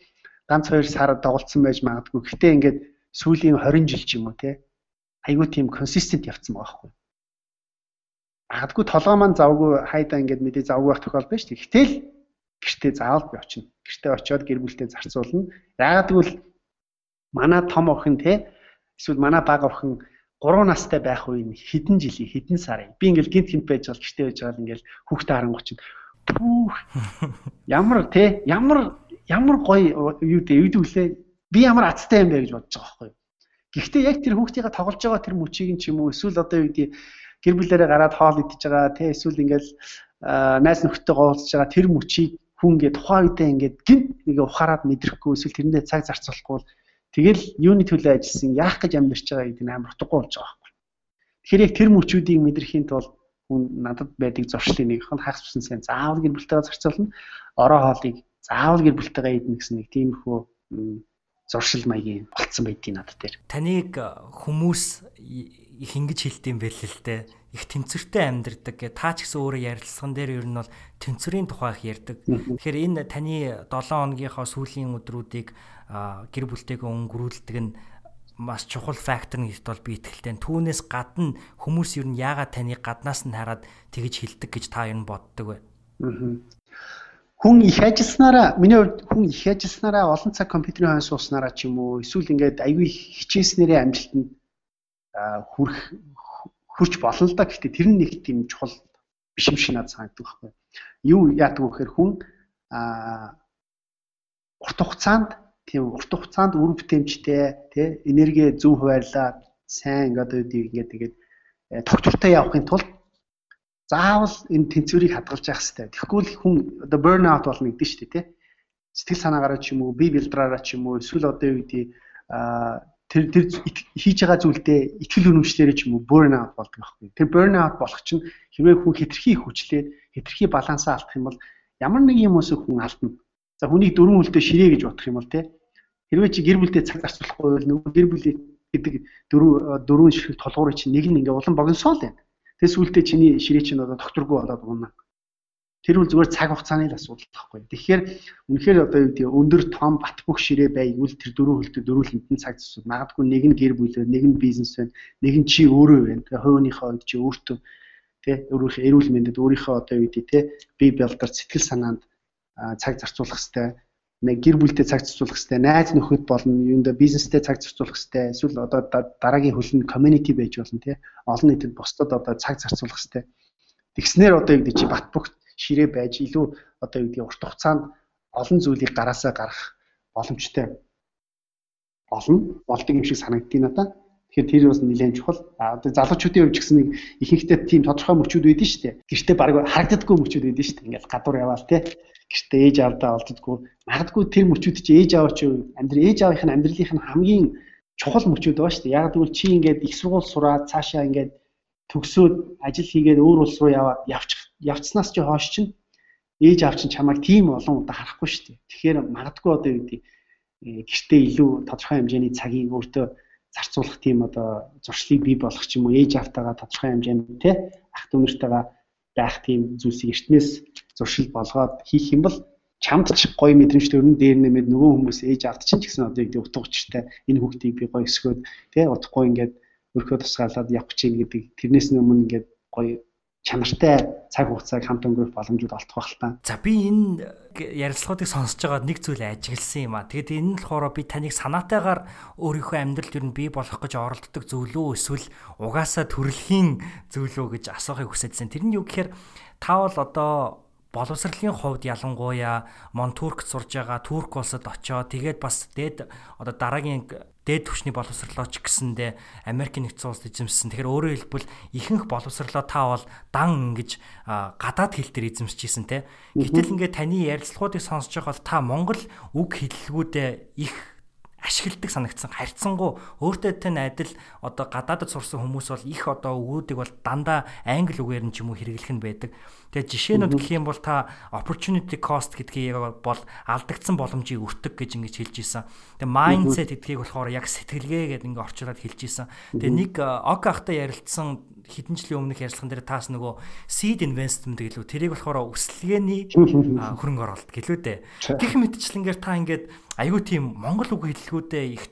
ганц хоёр сар доголцсон байж магадгүй. Гэхдээ ингээд сүүлийн 20 жил ч юм уу те. Айгуу тийм консистент явцсан байгаа байхгүй магадгүй толгой маань завгүй хайдаа ингээд мэдээ завгүй байх тохиол шүү дээ. Гэтэл гэртээ заавал би очино. Гэртээ очиод гэр бүлтэй зарцуулна. Яагаад гэвэл манай том охин те эсвэл манай бага охин 3 настай байх үеийн хэдэн жилийн хэдэн сарын би ингээл гинт гинт байж бол гэртээ байж байгаа ингээл хүүхдээ харангуйч түүх ямар те ямар ямар гоё юу дээ юу дүүлээ би ямар азтай юм бэ гэж бодож байгаа байхгүй. Гэхдээ яг тэр хүүхдийнхээ тоглож байгаа тэр мөчийг нь ч юм уу эсвэл одоо юу дээ гэр бүлээрээ гараад хоол идчихэж байгаа тий эсвэл ингээл найз нөхдөдөө уулзж байгаа тэр мөчийг хүн ингээд тухайн үедээ ингээд гинт нэг ухаарад мэдрэхгүй эсвэл тэрэндээ цаг зарцуулахгүй тэгэл юуны төлөө ажилласан яах гэж амьдарч байгаа гэдэг нь амар утгагүй болж байгаа байхгүй. Тэгэхээр яг тэр мөчүүдийг мэдрэхийн тулд хүн надад байдаг зуршлын нэг хон хагас тусан сайн заавал гэр бүлтэйгээ зарцуулна. Ороо хоолыг заавал гэр бүлтэйгээ идэх гэсэн нэг тиймэрхүү зуршил маягийн болцсон байдгийг надад дээр. Таныг хүмүүс их ингэж хэлдэм байл л дээ. Их тэнцвэртэй амьдэрдэг гэ та ч гэсэн өөрөө ярилцсан дээр ер нь бол тэнцвэрийн тухай их ярьдаг. Тэгэхээр энэ таны 7 хоногийнхоо сүүлийн өдрүүдийг гэр бүлтэйгээ өнгөрүүлдэг нь маш чухал фактор нэгт бол би итгэлтэй. Түүнээс гадна хүмүүс ер нь яагаад таныг гаднаас нь хараад тэгж хэлдэг гэж та ер нь боддог вэ? Хүн их ажилласнараа миний хувьд хүн их ажилласнараа олон цаг компьютерийн хойно сууснараа ч юм уу эсвэл ингээд аягүй хичээснээрээ амжилтанд хүрх хүрч болно л да. Гэхдээ тэр нь нэг тийм чухал биш юм шиг надад санагддаг байхгүй. Юу яадаг вэ гэхээр хүн а урт хугацаанд тийм урт хугацаанд үр бүтээмжтэй тий энерги зөв хуваарлаад сайн ингээд одоо ингээд тэгээд тогтвортой явахын тулд заавал энэ тэнцвэрийг хадгалж явах хэрэгтэй. Тэгэхгүй л хүн одоо burnout болно гэдэг шүү дээ, тий. Сэтгэл санаагаараа ч юм уу, бие бэлдраараа ч юм уу, эсвэл одоо юу гэдэг тэр тэр хийж байгаа зүйлдээ итгэл үнэмшлэрээ ч юм уу burnout болдог байхгүй. Тэр burnout болох чинь хэрвээ хүн хэтэрхий хүчлээд хэтэрхий балансаа алдах юм бол ямар нэг юм уус хүн алдна. За хүнийг дөрвөн үлдээ ширээ гэж бодох юм бол тий. Хэрвээ чи гэр бүлдээ цаг зарцуулахгүй бол нөгөө гэр бүлийн гэдэг дөрвөн дөрвөн ширхэг толгуурыг чинь нэг нь ингээ улан богиносоо л байна. Тэс үлдээ чиний ширээ чинь одоо докторгүй болоод унаа. Тэр үл зүгээр цаг хугацааны л асуудал тахгүй. Тэгэхээр үнэхээр одоо юу гэдэг өндөр том бат бөх ширээ байгвал тэр дөрөв хөлтөд дөрвөлөнд нь цаг засвал магадгүй нэг нь гэр бүлээ, нэг нь бизнес байна, нэг нь чи өөрөө байна. Тэгээ хувийнхоо үед чи өөртөө тий өөрийнхөө эрүүл мэндэд өөрийнхөө одоо юу гэдэг тий бие бэлдэр сэтгэл санаанд цаг зарцуулах хэрэгтэй нэг гэр бүлтэй цаг зарцуулах хэрэгтэй, найз нөхөд болно, юунда бизнестэй цаг зарцуулах хэрэгтэй. Эсвэл одоо дараагийн хөлөнд community байж болно тий. Олон нийтэд бусдад одоо цаг зарцуулах хэрэгтэй. Тэгснээр одоо юу гэдэг чи бат бөх ширээ байж илүү одоо юу гэдэг урт хугацаанд олон зүйлийг гараасаа гарах боломжтой олон болдог юм шиг санагдтыг надад. Тэгэхээр тэр бас нэлээд чухал. А одоо залуучуудын хувьд ч гэсэн нэг ихэнхдээ тийм тодорхой мөчүүд байдэн шүү дээ. Гэртээ баг харагддаггүй мөчүүд байдэн шүү дээ. Ингээл гадуур яваал тий гэртээ ээж аавдаа олддоггүй. Магадгүй тэр мөчүүд чи ээж аав чи амьдрал ээж аавынх нь амьдралынх нь хамгийн чухал мөчүүд байгаа шүү дээ. Яг тэгвэл чи ингээд их сургууль сураад цаашаа ингээд төгсөөд ажил хийгээд өөр улс руу яваад явчих явцснаас чи хойш чинь ээж аав чинь чамайг тийм олон удаа харахгүй шүү дээ. Тэгэхээр магадгүй одоо юу гэдэг гэртээ илүү тодорхой хэмжээний цагийг өөртөө зарцуулах тийм одоо зуршлыг бий болгох ч юм уу ээж автагаа тодорхой хэмжээнд те ах дүүнэртэйгээ байх тийм зүйлсийг эртнээс зуршил болгоод хийх юм бол чамд ч гоё мэдрэмж төрн дээр нэмээд нөгөө хүмүүс ээж авд чинь ч гэсэн одоо юу утга учиртай энэ хүүхдийг би гоё өсгөөд тий удахгүй ингээд өрхөө тусгаалаад явах чинь гэдэг тэрнээс өмнө ингээд гоё чанартай цаг хугацааг хамт өнгөрөх боломжууд л та. За би энэ ярилцлагуудыг сонсож байгаа нэг зүйл ажигласан юм а. Тэгэд энэ нь болохоор би таныг санаатайгаар өөрийнхөө амьдралд юу бий болох гэж оролддог зөвлөө эсвэл угаасаа төрөлхийн зөвлөө гэж асуухыг хүсэжсэн. Тэр нь юу гэхээр та бол одоо боловсролын хувьд ялангуяа Монтуркт сурж байгаа Турк улсад очоод тэгээд бас дээд одоо дараагийн дээд түвшний боловсрлоо ч гэсэндээ Америк нэгдсэн улсад эзэмссэн. Тэгэхээр өөрөөр хэлбэл ихэнх боловсрлоо та бол дан ингэж гадаад хэл дээр эзэмсчихсэн те. Гэтэл ингээд таны ярилцлагуудыг сонсож байгаа бол та Монгол үг хэллгүүдээ их ашигладаг санагдсан харьцангуй өөртөө тань адил одоо гадаадд сурсан хүмүүс бол их одоо өгөөдийг бол дандаа англи үгээр нь ч юм уу хэрэглэх нь байдаг. Тэгээ жишээнүүд гэх юм бол та opportunity cost гэдгийг бол алдагдсан боломжийг өртөг гэж ингэж хэлж исэн. Тэгээ mindset гэдгийг болохоор яг сэтгэлгээ гэдэг ингэ орчуулад хэлж исэн. Тэгээ нэг ок ахтай ярилцсан хэдэн жилийн өмнөх ярилцлаган дээр таас нөгөө seed investment гэлөө тэрийг болохоор өсөлгээний хөрөнгө оруулалт гэлөө дээ. Гэх мэтчлэнгээр та ингээд айгүй тийм монгол үг хэллгүүдээ их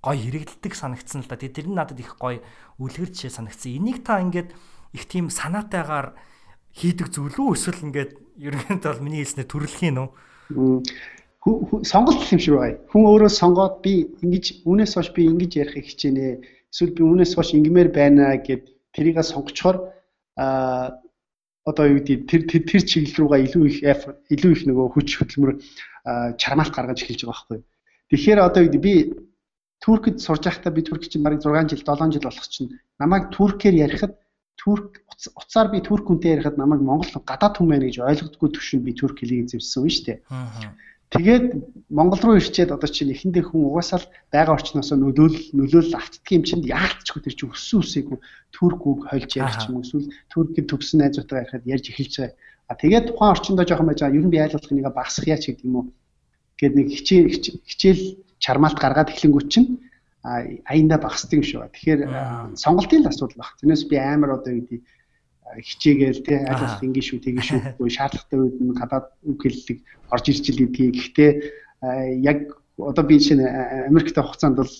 гоё хэрэгэлдэг санагдсан л да. Тэр нь надад их гоё үлгэрч санагдсан. Энийг та ингээд их тийм санаатайгаар хийдэг зүйлүү эсвэл ингээд ерөнхийдөө бол миний хэлснээр төрөлх юм уу? сонголт юм шиг байгаа. Хүн өөрөө сонгоод би ингэж үнээс хойш би ингэж ярих хичээнэ. Эсвэл би үнээс хойш ингэмээр байна гэд тэрийг сонгочхоор а одоо юу гэдэг тэр тэр чиглэл рүүгээ илүү их илүү их нөгөө хүч хөдөлмөр чармаалт гаргаж эхэлж байгаа байхгүй. Тэгэхээр одоо юу гэдэг би Туркид сурж байхдаа би Турк чинь бараг 6 жил 7 жил болох чинь намайг туркээр ярихад турк уцаар би турк хүнтэй ярихад намайг монгол гадаад байна гэж ойлгодгүй төвшөнд би турк хэлийг эзэмсэн юм шүү дээ. Тэгээд Монгол руу ирчээд одоо чинь эхэндээ хүн угаасаа л байгаа орчноос нөлөөл нөлөөлөл автдаг юм чинь яалтчгүй тэр чинь өссөн үсээгүй турк үг хольж ярих юм эсвэл туркийн төгсөн найзуудтай ярихад ярьж эхэлж байгаа. А тэгээд тухайн орчиндөө жоохон байж байгаа. Ер нь би айлуулах нэг багсах яач гэдэг юм уу. Гэт нэг хичээл хичээл чармаалт гаргаад эхлэнгүүт чинь аяндаа багсдаг юм шиг ба. Тэгэхээр сонголтын л асуудал баг. Тэрнээс би амар одоо юу гэдэг хичээгээл тий айлах ингэ шүү тэгээ шүүхгүй шаардлагатай үед нь гадаад үг хэллэг орж ирж л гэдгийг гэхдээ яг одоо би шинэ Америкт хугацаанд бол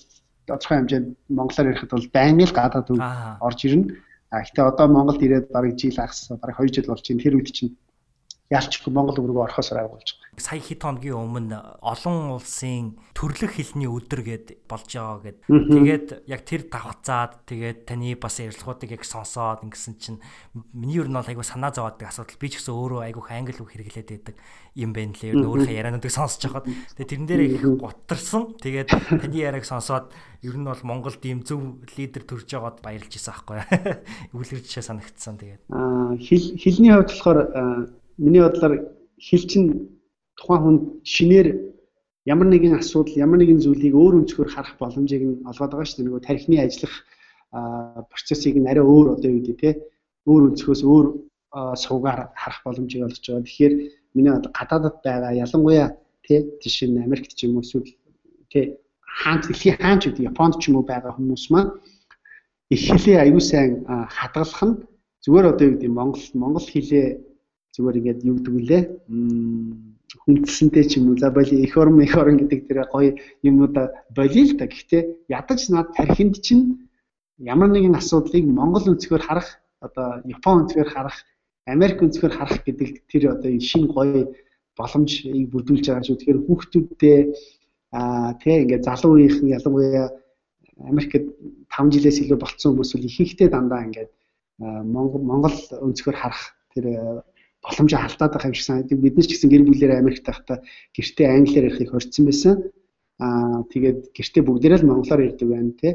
тодорхой хэмжээнд монголоор ярихад бол байнга л гадаад үг орж ирнэ. А гэхдээ одоо Монголд ирээд бараг жил агс бараг 2 жил болж байна. Тэр үед чинь яалчгүй Монгол үг рүү орохоос айгуулж байгаа. Сая хэд хоногийн өмнө олон улсын төрлөх хэлний өдөр гэд болж байгаа гэд. Тэгээд яг тэр давхцаад тэгээд таны бас ярилцлагуудыг яг сонсоод ингэсэн чинь миний ер нь бол айгүй санаа зовоодаг асуудал. Би ч гэсэн өөрөө айгүйх англи үг хэрэглээд байдаг юм байна лээ. Өөрийнхөө яриануудыг сонсож байхад тэгээд тэрэн дээр их гутарсан. Тэгээд таны яриаг сонсоод ер нь бол Монголд ийм зөв лидер төрж байгаад баярлж исэн аахгүй. Үлгэрчээ санагдсан тэгээд. Аа хэлний хувьд болохоор миний бодлоор хэл чинь тухайн хүнд шинээр ямар нэгэн асуудал, ямар нэгэн зүйлийг өөр өнцгөр харах боломжийг нь олгоод байгаа шүү дээ. Нөгөө тархины ажиллах процессыг нь арай өөр одоо юу гэдэг те өөр өнцгөөс өөр сувгаар харах боломжийг олгож байгаа. Тэгэхээр миний гадаадд байгаа ялангуяа те жишээ нь Америкт ч юм уу эсвэл те хаанч дэлхийн хаанч гэдэг Японд ч юм уу байгаа хүмүүс маань их хэлээ аюу сайн хадгалах нь зүгээр одоо юу гэдэг Монгол Монгол хэлээ зүгээр ингээд юу гэдэг вүлээ хүндсэнтэй ч юм уу за боли их орн их орн гэдэг тэр гоё юмудаа болио л та гэхдээ ядаж над тархинд чинь ямар нэгэн асуудлыг Монгол өнцгөр харах одоо Япон өнцгөр харах Америк өнцгөр харах гэдэг тэр одоо шинэ гоё боломжийг бүрдүүлж байгаа шүү. Тэгэхээр хүүхдүүдтэй аа тий ингээд залуу үеийнхэн ялангуяа Америкт 5 жилээс илүү болцсон хүмүүс үл ихэнхдээ дандаа ингээд Монгол Монгол өнцгөр харах тэр боломжоо алдаад байгаа юм шиг санагдав. Бид нар ч гэсэн гэр бүлээр Америкт байхдаа гэртээ англиар ярихыг хорцсон байсан. Аа тэгээд гэртээ бүгдээрээ л монголоор ярьдаг байна тий.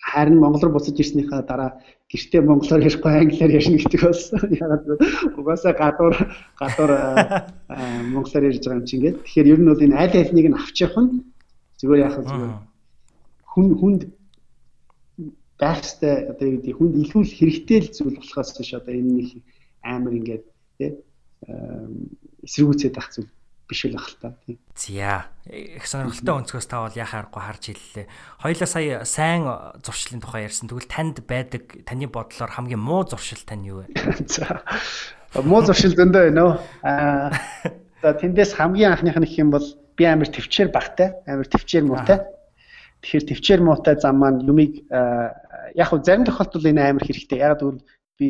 Харин монгол руу буцаж ирснийхаа дараа гэртээ монголоор ярихгүй англиар ярина гэдэг болсон. Ягаад угаасаа гадуур гадуур монголоор ярьж байгаа юм чинь ингээд. Тэгэхээр ер нь бол энэ аль альнийг нь авч явах нь зүгээр яах зүгээр хүн хүнд байхстай одоо юу гэдэг хүнд илүүл хэрэгтэй л зүйл болохоос биш одоо энэ нэг амар ингээд тий эсэргүүцээд ах зүйл биш л ах л та тий. За их сонирхолтой өнцгөөс та бол яхаа аргагүй харж хэллээ. Хоёлаа сая сайн зуршлын тухай ярьсан. Тэгвэл танд байдаг таны бодлоор хамгийн муу зуршил тань юу вэ? За муу зуршил зөндөө байна уу? Аа за тэндээс хамгийн анхных нь юм бол би амар төвчээр багтай, амар төвчээр муутай. Тэгэхээр төвчээр муутай зам маань юмыг яг хөө зарим тохиолдолд энэ амар хэрэгтэй. Яг гэвэл би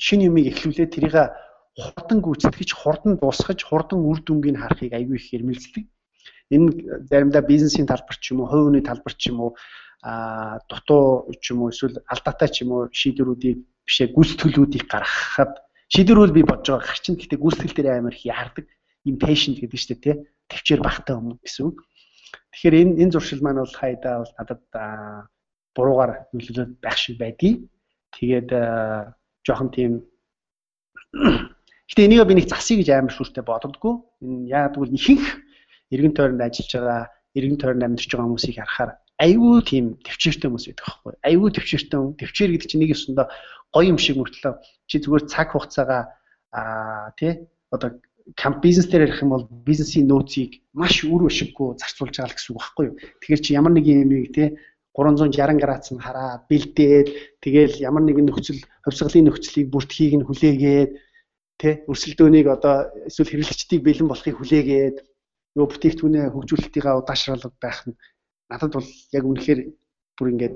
шинэ юмыг эхлүүлээд тэрийг хурдан гүйцэтгэж, хурдан дуусгаж, хурдан үр дүнгийг харахыг аягүй их хэрмэлздэг. Энэ заримдаа бизнесийн талбар ч юм уу, хувийн талбар ч юм уу, а дутуу ч юм уу эсвэл алдаатай ч юм уу шийдвэрүүдийг бишээ гүйцэтгэлүүдийг гаргахад шийдвэрүүд би бодож байгаа гарчин гэхдээ гүйцэтгэл дээр амар их яардаг юм patient гэдэг чинь тэ төвчээр багтаа өмнө гэсэн. Тэгэхээр энэ энэ зуршил маань бол хайдаа бол надад буруугаар нөлөөлөд байх шиг байдгийг. Тэгээд жоохон тийм Гэтэ энийг би нэг засъя гэж амар шүртэй боддоггүй. Энэ яагаад гэвэл ихэнх эргэн тойронд ажиллаж байгаа, эргэн тойронд амьдарч байгаа хүмүүсийг харахаар айгүй тийм төвчээртэй хүмүүс байдаг байхгүй. Айгүй төвчээртэй хүн. Төвчээр гэдэг чинь нэг юмсандаа гоё юм шиг мөртлөө чи зүгээр цаг хугацаагаа аа тий одоо камп бизнес дээр ярих юм бол бизнесийн нөөцийг маш үр өшиггүй зарцуулж байгаа л гэсэн үг байхгүй юу. Тэгэхээр чи ямар нэг юм юм тий 360 градус нь хараа бэлдээд тэгэл ямар нэгэн нөхцөл хувьсгалын нөхцөлийг бүртхийг нь хүлээгээд тэ өрсөлдөөнийг одоо эсвэл хэрэглэгчдийг бэлэн болохыг хүлээгээд нөгөө бүтээгдэхүүнээ хөгжүүлэлтийнхаа удаашрал байх нь надад бол яг үнэхээр бүр ингээд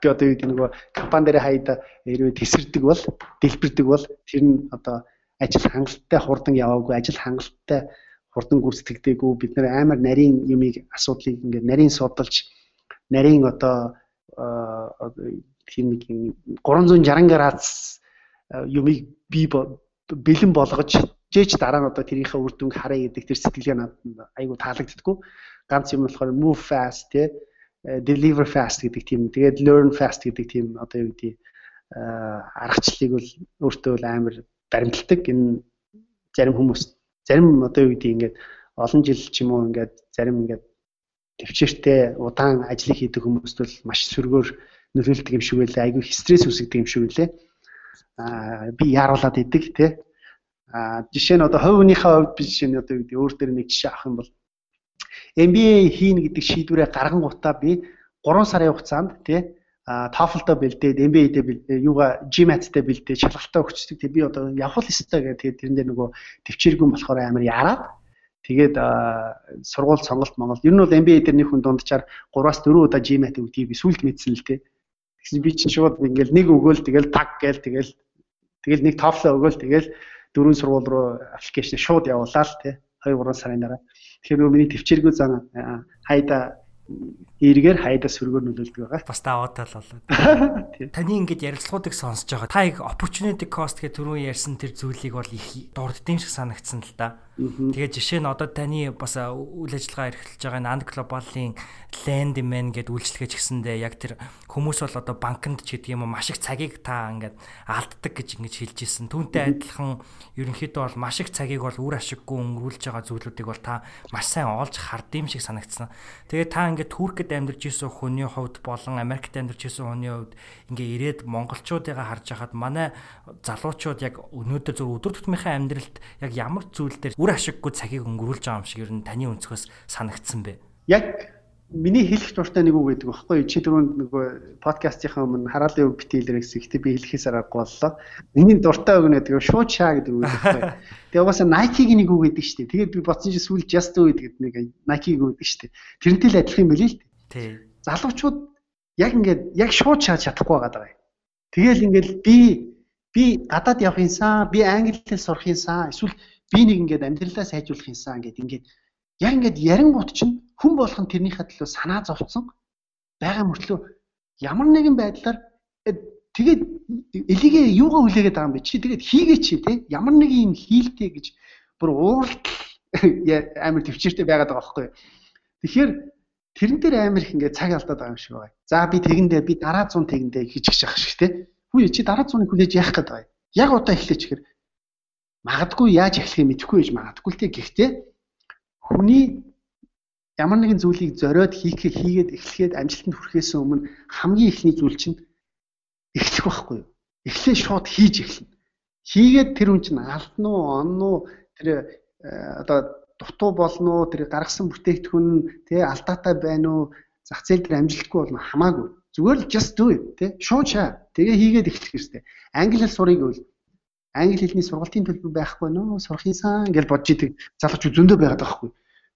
би одоо юу гэдэг нөгөө компани дээр хайда хэрвээ тесэрдэг бол дэлбэрдэг бол тэр нь одоо ажил хангалттай хурдан яваагүй ажил хангалттай хурдан гүйцэтгэдэггүй бид нэр амар нарийн юмыг асуудлыг ингээд нарийн судалж нарийн одоо тийм нэг 360 градус юмыг би бэлэн болгож жээч дараа нь одоо тэрийнхээ үр дүнг харъя гэдэг тэр сэтгэлгээ надад айгүй таалагддаггүй. Ганц юм болохоор move fast тий deliver fast гэдэг тийм тэгээд learn fast гэдэг тийм одоо юу гэдэг аргачлалыг бол өөртөө бол амар баримталдаг. Энэ зарим хүмүүс зарим одоо юу гэдэг ингээд олон жил ч юм уу ингээд зарим ингээд төвчээртэй удаан ажил хийдэг хүмүүст бол маш сөргөөр нөлөөлдөг юм шиг байлаа. Айгүй стресс үүсгдэг юм шиг байлаа. Би яаруулад идэг тий. Аа жишээ нь одоо хувийнхаа хувьд би жишээ нь одоо өөр дээр нэг жишээ авах юм бол MBA хийн гэдэг шийдвэрээ гаргангуудаа би 3 сарын хугацаанд тий а TOEFL-доо бэлдээд MBA-дээ бэлдээ юугаа GMAT-тэй бэлдээ шалгалтаа өгчдөг. Тэг би одоо явах ёстой гэх тэгээд тэрэн дээр нөгөө төвчээргүй болохоор амар яарад Тэгээд сургууль сонголт Монгол. Ер нь бол MBA дээр нэг хүн дунджаар 3-аас 4 удаа GMAT өгдгийг би сүлд мэдсэн л дээ. Тэгсэн би чинь шууд ингээл нэг өгөөл тэгэл таг гээл тэгэл тэгэл нэг TOEFL өгөөл тэгэл дөрөв сургууль руу аппликейшн шууд явуулаад тий 2 3 сарын дараа. Тэгэхээр нөгөө миний төвчээргүй зан хайда эргээр хайда сөргөөр нөлөөлдөг байгаа. Бас даваатай л болоо. Таны ингэж ярилцлагуудыг сонсож байгаа. Та их opportunity cost гэх түрүүн ярьсан тэр зүйлийг бол их дурддсан шиг санагдсан л да. Тэгээд жишээ нь одоо таны бас үйл ажиллагаа эрхэлж байгаа Nand Global-ийн Land Man гэдэг үйлчлэгээ ч гэсэндээ яг тэр хүмүүс бол одоо банкнд ч гэдэг юм уу маш их цагийг та ингээд алддаг гэж ингэж хэлж ирсэн. Түүнтэй адилхан ерөнхийдөө бол маш их цагийг бол үр ашиггүй өнгөрүүлж байгаа зүйлүүдийг бол та маш сайн олж хардсан шиг санагдсан. Тэгээд та ингээд Туркэд амьдарч исэн хүний хувьд болон Америкт амьдарч исэн хүний хувьд ингээ ирээд монголчуудыг харж хахад манай залуучууд яг өнөөдөр зөв өдөр тутмынхаа амьдралд яг ямар зүйл дээр үр ашиггүй цагийг өнгөрүүлж байгаа юм шиг ер нь таны өнцгөөс санагдсан бэ? Яг миний хэлэх дуртай нэг үг гэдэг байхгүй чи түрүүнд нөгөө подкастынхаа өмнө хараалын үг битээлэр гэсэн ихтэй би хэлэхээс аргагүй боллоо. Миний дуртай үг нэг шууд чаа гэдэг үг байхгүй. Тэгээ угаасаа Nike-гийн нэг үг гэдэг шүү дээ. Тэгээд би бодсон чи сүүл Just Do гэдэг нэг Nike-г үг гэдэг шүү дээ. Тэрнтэй л адилхан юм билий л дээ. Тий. Залуучууд яг ингээд яг шууд чааж чадахгүй байгаа юм. Тэгэл ингээд би би гадаад явах юмсан, би англи хэл сурах юмсан, эсвэл би нэг ингээд амьдралаа сайжруулах юмсан ингээд ингээд яг ингээд ярингууд чинь хүн болгон тэрнийхээ төлөө санаа зовцсон байгаа мөртлөө ямар нэгэн байдлаар э, тэгээд элигээ юугаа хүлээгээд байгаа юм бэ чи тэгээд хийгээ чи те ямар нэг юм хийлтэй гэж бүр ууралт амар төвчээртэй байгаад байгаа байхгүй тэгэхээр тэрэн дээр амар их ингээд цаг алдаад байгаа юм шиг байна. За би тэгэндээ би дараа 100 тэгэндээ хийж гიშ ах шиг те. Хүү чи дараа 100-ыг хүлээж яах гээд байгаа. Яг одоо эхлэч гэхээр магадгүй яаж эхлэхээ мэдэхгүй байж магадгүй л те. Гэхдээ хүний ямар нэгэн зүйлийг зориод хийхээ хийгээд эхлэхэд амжилтанд хүрэхээс өмнө хамгийн ихний зүйл чинь эхлэх байхгүй юу? Эхлээ шууд хийж эхэлнэ. Хийгээд тэр хүн чинь алдсан уу, онн уу, тэр э, одоо дутуу болно уу? Тэр гаргасан бүтээгдэхүүн тий алдаатай байна уу? Зах зээл дээр амжилтгүй болно хамаагүй. Зүгээр л just do it тий. Шууд чаа тэгээ хийгээд эхлэх хэрэгтэй. Англи хэл сурыг бол англи хэлний сургалтын төлбөр байхгүй нөө сурах юмсан гэж бодж идэг залуучууд зөндөө байгаад байгаа хгүй.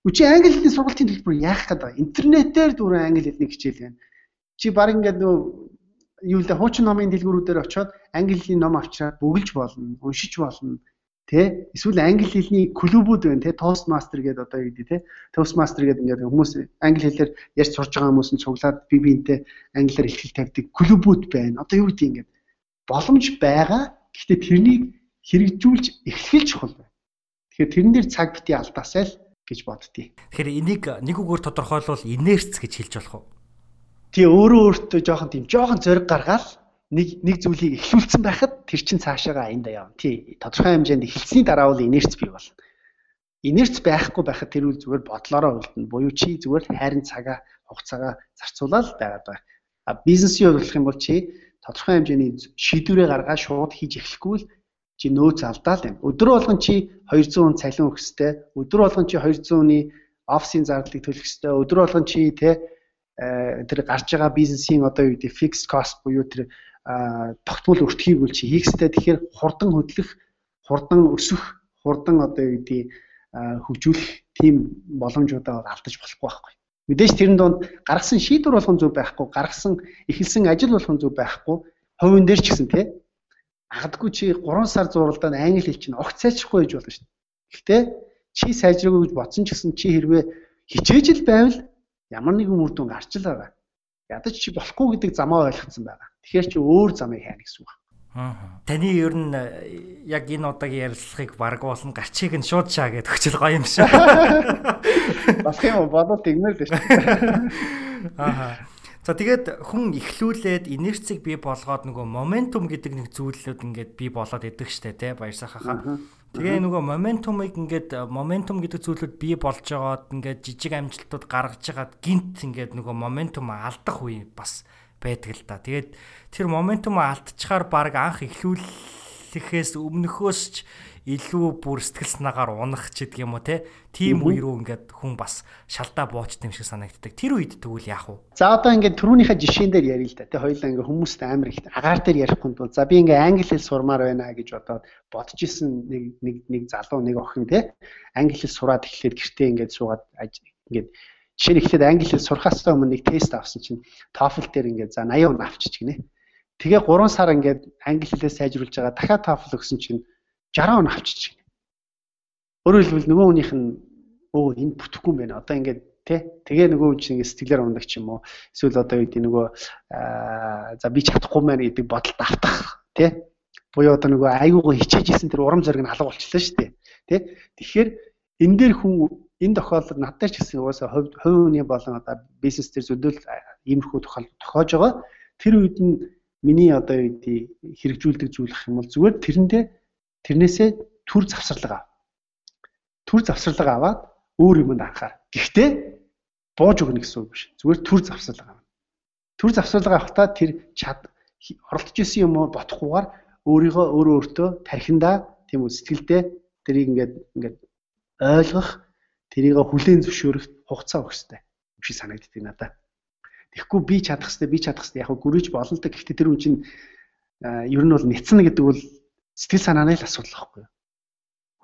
Үчи англи хэлний сургалтын төлбөр яах гэдэг интернетээр дөрөв англи хэлний хичээл байна. Чи баг ингээд нөө юу л да хуучин номын дэлгүүрүүдээр очиод англи хэлний ном авчираад бүгэлж болно уншиж болно Тэ? Эсвэл англи хэлний клубүүд байна те Toastmaster гэдэг одоо юу гэдэг те Toastmaster гэдэг ингээд хүмүүс англи хэлээр ярьж сурж байгаа хүмүүс нь цуглаад би биентэй англиар ихтгэл тавьдаг клубүүд байна. Одоо юу гэдэг ингээд? Боломж байгаа. Гэхдээ тэрнийг хэрэгжүүлж эхлэх чухал байна. Тэгэхээр тэрэн дээр цаг бити алдаасай л гэж боддتي. Тэгэхээр энийг нэг үгээр тодорхойлвол инерц гэж хэлж болох уу? Тий өөрөө өөртөө жоохон тийм жоохон зориг гаргаад нэг нэг зүйлийг эхлүүлсэн байхад тэр чин цаашаага аянда явна. Тий тодорхой хэмжээнд эхэлсний дараа бол инерц бий болно. Инерц байхгүй байхад тэр үл зүгээр бодлороо үлдэнэ. Буюу чи зүгээр хайрын цагаа хугацаагаа зарцуулаад байгаад байгаа. А бизнесийн хувьд болох юм бол чи тодорхой хэмжээний шийдвэрээ гаргаад шууд хийж эхлэхгүй л чи нөөц алдаал байна. Өдөр болгон чи 200 цалин өгөх хэвээр, өдөр болгон чи 200-ны офисын зардлыг төлөх хэвээр, өдөр болгон чи те тэр гарч байгаа бизнесийн одоо юу гэдэг fixed cost буюу тэр тогтмол өртгийг үл чи хийхстэй тэгэхээр хурдан хөдлөх, хурдан өсөх, хурдан одоо юу гэдэг хөгжүүлэх тийм боломжуудаа алдаж болохгүй байхгүй. Мэдээж тэрэн донд гаргасан шийдвэр болгон зөв байхгүй, гаргасан эхэлсэн ажил болгон зөв байхгүй. Хувийн дээр ч гэсэн тий. Агадгүй чи 3 сар зуралдаа англи хэл чинь огт сайжрахгүй байж болно шүү дээ. Гэхдээ чи сайжраагүй гэж бодсон ч гэсэн чи хэрвээ хичээж л байвал ямар нэгэн үр дүн гарч л байгаа. Ядаж чи болохгүй гэдэг замаа ойлгоцсон байгаа. Тэгэхээр чи өөр замыг хайна гэсэн үг. Аа. Таны ер нь э, яг энэ удаагийн ярилцлагыг баг болно гарчиг нь шууд шаа гэдэг хөчл гоё юм шиг. Болох юм бодвол тэгмээр л шүү. Аа. За тэгээд хүн ихлүүлээд инерцийг бий болгоод нөгөө моментум гэдэг нэг зүйлүүд ингээд бий болоод идэг штэ тий баяр сахахаа. Тэгээ нөгөө моментумыг ингээд моментум гэдэг зүйлүүд бий болж байгаад ингээд жижиг амжилтууд гаргаж хагаад гинт ингээд нөгөө моментум алдах үе бас байдаг л да. Тэгээд тэр моментум алдчихаар баг анх эхлүүлэхээс өмнөхөөс ч илүү бүр сэтгэл санаагаар унах ч гэдэг юм уу те. Тийм үе рүү ингээд хүн бас шалдаа буучт юм шиг санагддаг. Тэр үед тэгвэл яах вэ? За одоо ингээд түрүүнийхээ жишээн дээр ярил л да. Тэ хоёулаа ингээд хүмүүст амар их агаар дээр ярихгүй бол за би ингээд англи хэл сурмаар байна гэж бодоод бодож исэн нэг нэг нэг залуу нэг охин те. Англи хэл сураад эхлээд гэртээ ингээд суугаад ингээд жишээ нь эхлээд англи хэл сурахаас өмнө нэг тест авсан чинь TOEFL дээр ингээд за 80 он авчиж гинэ. Тэгээ 3 сар ингээд англи хэлээ сайжруулж байгаа дахиад TOEFL өгсөн чинь 60 он авчиж байна. Өөрөөр хэлбэл нөгөө хүнийх нь өө энэ бүтэхгүй юм байна. Одоо ингээд тий тэгээ нөгөө хүн чинь ингээд сэтгэлээр ундаг ч юм уу. Эсвэл одоо гэдэг нөгөө за би чадахгүй мэн гэдэг бодолд автах тий. Буюу одоо нөгөө айгуугаа хичээжсэн тэр урам зориг нь алга болчихлоо шүү дээ. Тий. Тэгэхээр энэ дээр хүн энэ тохиолдолд над дээр ч гэсэн угаасаа хувь хүний болон одоо бизнес төр зөвлөл иймэрхүү тохиолдол тохиож байгаа. Тэр үед нь миний одоо гэдэг хэрэгжүүлдэг зүйл гэх юм бол зүгээр тэрэндээ тэрнээсээ төр завсарлага ав. Төр завсарлага аваад өөр юмд анхаар. Гэхдээ бууж өгнө гэсэн үг биш. Зүгээр төр завсарлага авна. Төр завсарлага авахтаа тэр чад оролдож исэн юм уу бодохгүйгээр өөрийгөө өөрөө өөртөө тархиндаа тийм үү сэтгэлдээ тэрийг ингээд ингээд ойлгох тэрийг хүлээн зөвшөөрөх хугацаа өгөх хэрэгтэй юм шиг санагддаг надад. Тэгэхгүй би чадах хэрэгтэй би чадах хэрэгтэй яг гүрэж болно л да гэхдээ тэр үн чинь ер нь бол нэцнэ гэдэг бол сэтгэл санааны л асуудал байхгүй юу.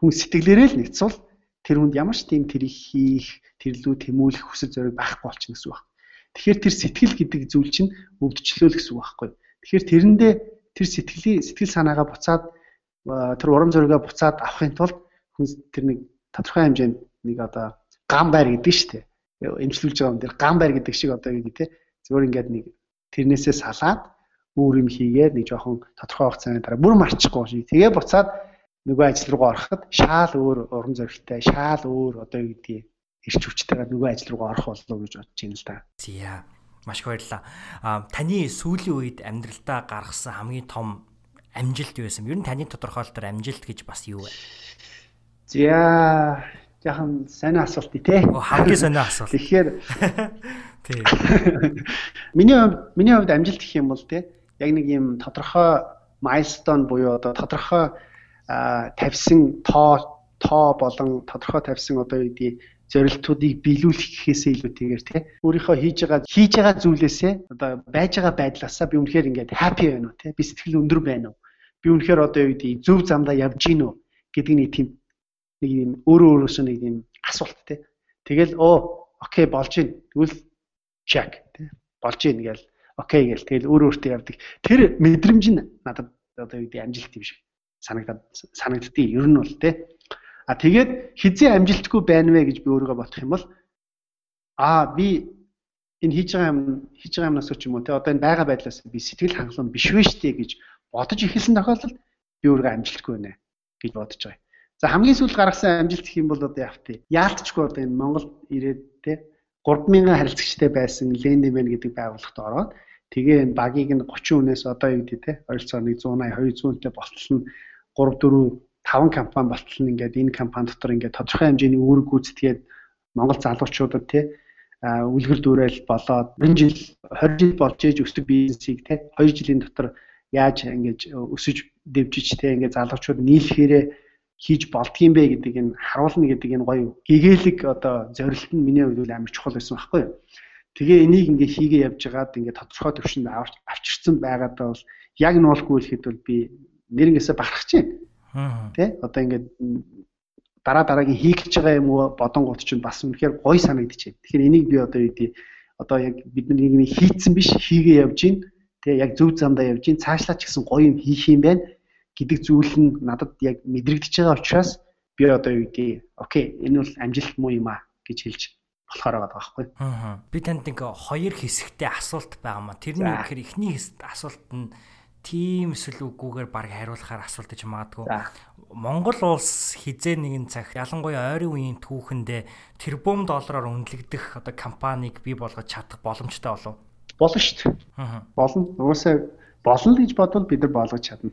Хүн сэтгэлээрээ л нэцвэл тэр хүнд ямар ч тийм тэрийг хийх, тэрлүү тэмүүлэх хүсэл зориг байхгүй болчихно гэсэн үг байна. Тэгэхээр тэр сэтгэл гэдэг зүйл чинь өвдчлөө л гэсэн үг байхгүй юу. Тэгэхээр тэрэндээ тэр сэтгэлийн сэтгэл санаагаа буцаад тэр урам зоригаа буцаад авахын тулд хүн тэр нэг тодорхой хэмжээнд нэг одоо гам байр гэдэг шүү дээ. Эмчилүүлж байгаа юм дээр гам байр гэдэг шиг одоо юу гэдэг те зөвөр ингээд нэг тэрнээсээ салаад өөр юм хийгээд нэг жоохон тодорхой хугацааны дараа бүр марчихгүй шиг. Тэгээ буцаад нөгөө ажил руугаа ороход шаал өөр урам зоригтой, шаал өөр одоо юу гэдгийг ирч хүчтэйгээ нөгөө ажил руугаа орох болов гэж бодож байна л да. Зя. Маш их баярлалаа. А таны сүүлийн үед амьдралдаа гаргасан хамгийн том амжилт юу байсан? Ер нь таны тодорхойлолтоор амжилт гэж бас юу вэ? За яхан сайн асуулт тий. Хамгийн сайн асуулт. Тэгэхээр тий. Миний хувьд миний хувьд амжилт гэх юм бол тий яг нэг юм тодорхой milestone буюу одоо тодорхой тавьсан тоо тоо болон тодорхой тавьсан одоо юу гэдэг зорилтуудыг биелүүлэх гэхээсээ илүүтэйгээр тий өөрийнхөө хийж байгаа хийж байгаа зүйлээсээ одоо байж байгаа байдлаасаа би үнэхээр ингээд happy байна уу тий би сэтгэл өндөр байна уу? Би үнэхээр одоо юу гэдэг зөв замдаа явж гин үү гэдэг нэг тийм нэг юм өөрөө өөрөөсөө нэг юм асуулт тий тэгэл оо окей болж гин. Тэгвэл check. Тий болж гин гээл окей гээл тэгэл өөр өөртөө явдаг. Тэр мэдрэмж нь надад одоо юу гэдэг амжилт юм шиг санагдаад санагддгийг ер нь бол те. А тэгээд хизээ амжилтгүй байна вэ гэж би өөрийгөө бодох юм бол аа би энэ хийж байгаа юм хийж байгаа юмнаас ч юм уу те одоо энэ байгаа байдлаас би сэтгэл хангалуун биш вэ штэ гэж бодож ихэлсэн тохиолдолд би өөрийгөө амжилтгүй байна гэж бодож байгаа. За хамгийн сүүл гаргасан амжилт гэх юм бол одоо яавт. Яалтчгүй одоо энэ Монгол ирээд те 3000 харилцагчтай байсан Lendman гэдэг байгууллагт ороод Тэгээ энэ багийг нь 30 хүнээс одоо юу гэдэг те ойролцоогоор 180 200-тэй болтол нь 3 4 5 компани болтол нь ингээд энэ компани дотор ингээд тодорхой хэмжээний үүрэг гүйцэтгээд Монгол залуучуудад те үлгэр дуурайл болоод 20 жил 20 жил болж ээж өсдөг бизнесийг те 2 жилийн дотор яаж ингэж өсөж дэвжиж те ингээд залуучууд нийлэхээрээ хийж болдгийм бэ гэдэг энэ харуулна гэдэг энэ гоё гэгээлэг одоо зорилт нь миний хувьд амар чухал байсан байхгүй юу. Тэгээ энийг ингээ хийгээ явж байгаад ингээ тодорхой төвшөнд авчирсан байгаадаа бол яг нуулгүй хэлэхэд бол би нэрнгээсээ бахархаж байна. Тэ? Одоо ингээ дараа дараагийн хийх гэж байгаа юм уу бодонгууд чинь бас үнэхээр гоё санагдчихэв. Тэгэхээр энийг би одоо юу гэдэг одоо яг бид нар нэг хийцэн биш хийгээ явж гин тэ яг зөв замдаа явж гин цаашлаа ч гэсэн гоё юм хийх юм байна гэдэг зүйл нь надад яг мэдрэгдэж байгаа учраас би одоо юу гэдэг окей энэ бол амжилт муу юм а гэж хэлж болохоор байгаа байхгүй. Аа. Би танд нэг хоёр хэсэгтэй асуулт байгаамаа. Тэрний ихэр эхний асуулт нь тийм эсвэл үгүйгээр баг хариулахаар асуулт гэж магадгүй. Монгол улс хизээ нэгэн цаг ялангуяа ойрын үеийн түүхэндээ тэрбум доллараар үнэлэгдэх одоо компанийг бий болгож чадах боломжтой болов болно шүү дээ. Болно. Угаасаа болно л гэж бодвол бид нар болгож чадна.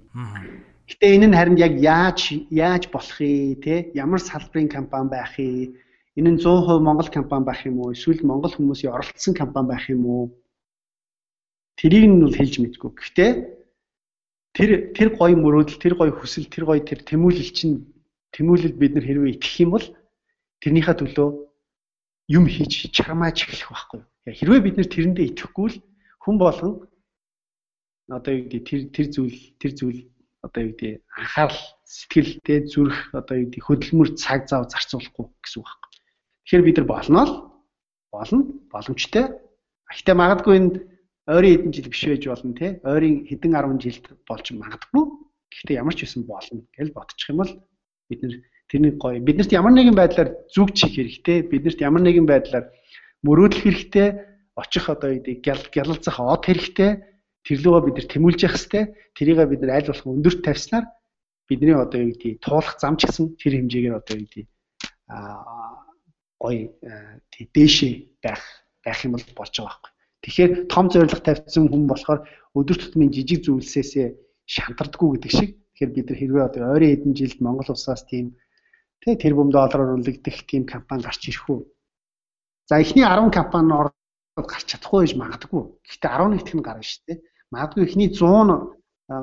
Гэтэ энэ нь харин яг яаж яаж болох юм те ямар салбарын компани байх юм Энэ нь 100% Монгол компани байх юм уу? Эсвэл Монгол хүмүүсийн оролцсон компани байх юм уу? Тэрийг нь бол хэлж мэдгүй. Гэхдээ тэр тэр гоё мөрөөдөл, тэр гоё хүсэл, тэр гоё тэр тэмүүлэл чинь тэмүүлэл бид нар хэрвээ итгэх юм бол тэрнийхээ төлөө юм хийж чармааж эхлэх байхгүй? Хэрвээ бид нар тэрэндээ итгэхгүй л хүн болгон одоо юу гэдэг тэр тэр зүйл тэр зүйл одоо юу гэдэг анхаарал сэтгэлтэй зүрх одоо юу гэдэг хөдөлмөр цаг зав зарцуулахгүй гэсэн үг байна. Тэгэхээр бид нар болно л болно боломжтой. Гэхдээ магадгүй энэ ойрын хэдэн жил биш байж болно те. Ойрын хэдэн 10 жилд болж магадгүй. Гэхдээ ямар ч байсан болно гэж бодчих юм бол бид нэр тэрний гоё биднэрт ямар нэгэн байдлаар зүг чих хэрэгтэй биднэрт ямар нэгэн байдлаар мөрөөдлөх хэрэгтэй очих одоо юу гялалцах од хэрэгтэй тэр лугаа бид нар тэмүүлж явах хэрэгтэй тэрийг бид нар аль болох өндөрт тавьснаар бидний одоо юу гэдэг туулах зам ч гэсэн тэр хэмжээгээр одоо юу гэдэг аа гоё дээшээ байх байх юм бол болж байгаа байхгүй. Тэгэхээр том зорилго тавьсан хүн болохоор өдөр тутмын жижиг зүйлсээсээ шантардаггүй гэдэг шиг. Тэгэхээр бид нар хэрвээ одоо ойрын хэдэн жилд Монгол улсаас тийм тэгээ тэрбум доллараар үнэлэгдэх тийм компани гарч ирэх үү? За эхний 10 компани ороод гарч чадахгүй байж магадгүй. Гэхдээ 11-т нь гарна шүү дээ. Магадгүй эхний 100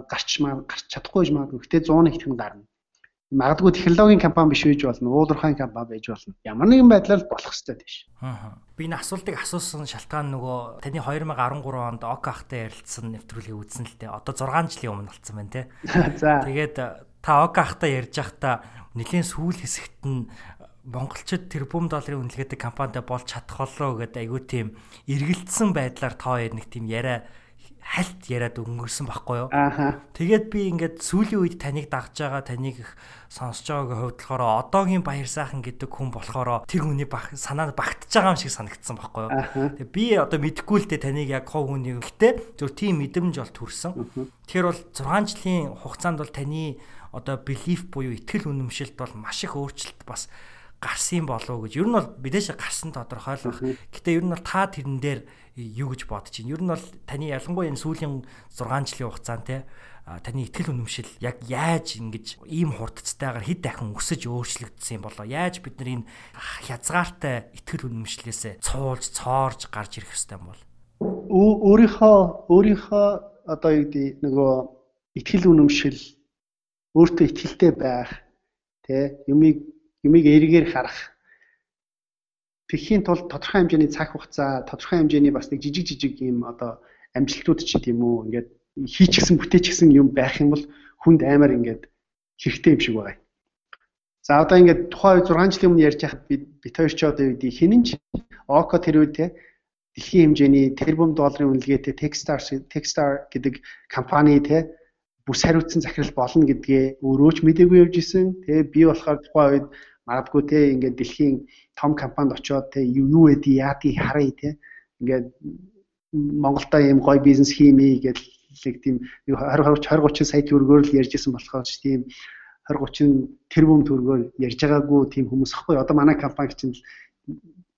гарч гарч чадахгүй байж магадгүй. Гэхдээ 101-т нь гарна магадгүй технологийн компани биш байж болно, уулуурхайн компани байж болно. Ямар нэгэн байдлаар болох хэрэгтэй тийш. Аа. Би энэ асуултыг асуусан шалтгаан нөгөө таны 2013 онд ОК ахтай ярилцсан нэвтрүүлгийг үзсэн л дээ. Одоо 6 жилийн өмнө болсон байна те. За. Тэгээд та ОК ахтай ярьж байхдаа нэлийн сүүл хэсэгт нь монголчууд тэрбум долларын үнэлгээтэй компанитай болж чадах болоо гэдэг айгүй тийм эргэлдсэн байдлаар та хоёр нэг тийм яриа хальт яриад өнгөрсөн байхгүй юу. Ааха. Тэгээд би ингээд сүүлийн үед таныг дагж байгаа, таныг их сонсож байгаагийн хувьд болохоор одоогийн баяр сайхан гэдэг хүн болохоор тэр хүний баг санаанд багтж байгаа юм шиг санагдсан байхгүй юу. Тэгээд би одоо мэдэхгүй л дээ таныг яг хов хүний гэхдээ зөв тийм мэдрэмж бол төрсэн. Тэгэхээр бол 6 жилийн хугацаанд бол таны одоо belief буюу итгэл үнэмшилт бол маш их өөрчлөлт бас гарсан болов гэж. Ер нь бол мэдээж гарсан тодорхой л баг. Гэтэ ер нь бол та тэрэн дээр юу гэж бодож байна? Ер нь бол таны ялангуяа энэ сүүлийн 6 жилийн хугацаанд те таны ихтгэл үнэмшил яг яаж ингэж ийм хурдцтайгаар хэд дахин өсөж өөрчлөгдсөн юм болоо яаж бид нар энэ хязгаартай ихтгэл үнэмшлээсээ цуулж цоорж гарч ирэх хэвтэй юм бол өөрийнхөө өөрийнхөө одоо юу гэдэг нөгөө ихтгэл үнэмшил өөртөө ихтгэлтэй байх тэ юмыг юмыг эргээр харах Тэхийн тулд тодорхой хэмжээний цаг хугацаа, тодорхой хэмжээний бас нэг жижиг жижиг юм одоо амжилтууд ч тийм үү ингээд хийчихсэн бүтээчихсэн юм байх юм бол хүнд аймаар ингээд хэрэгтэй юм шиг байгаа. За одоо ингээд тухайн 6 жилийн өмнө ярьж байхад би бит хоёр ч одоо юу гэдэг хинэн ч Око тэр үед те дэлхийн хэмжээний тэрбум долларын үнэлгээтэй Techstar Techstar гэдэг компани те бүс хариуцсан захирал болно гэдгээ өөрөө ч мдэггүй явж исэн. Тэгээ би болохоор тухайн үед магадгүй те ингээд дэлхийн том компанид очиод те юу эдий яадгийг харъя те. Ингээд Монголда ийм гоё бизнес хиймээ гэж тийм 20 20 30 сая төгрөгөөр л ярьжсэн болохоор ч тийм 20 30 тэрбум төгрөгөөр ярьж байгаагүй тийм хүмүүс ахгүй одоо манай компани чинь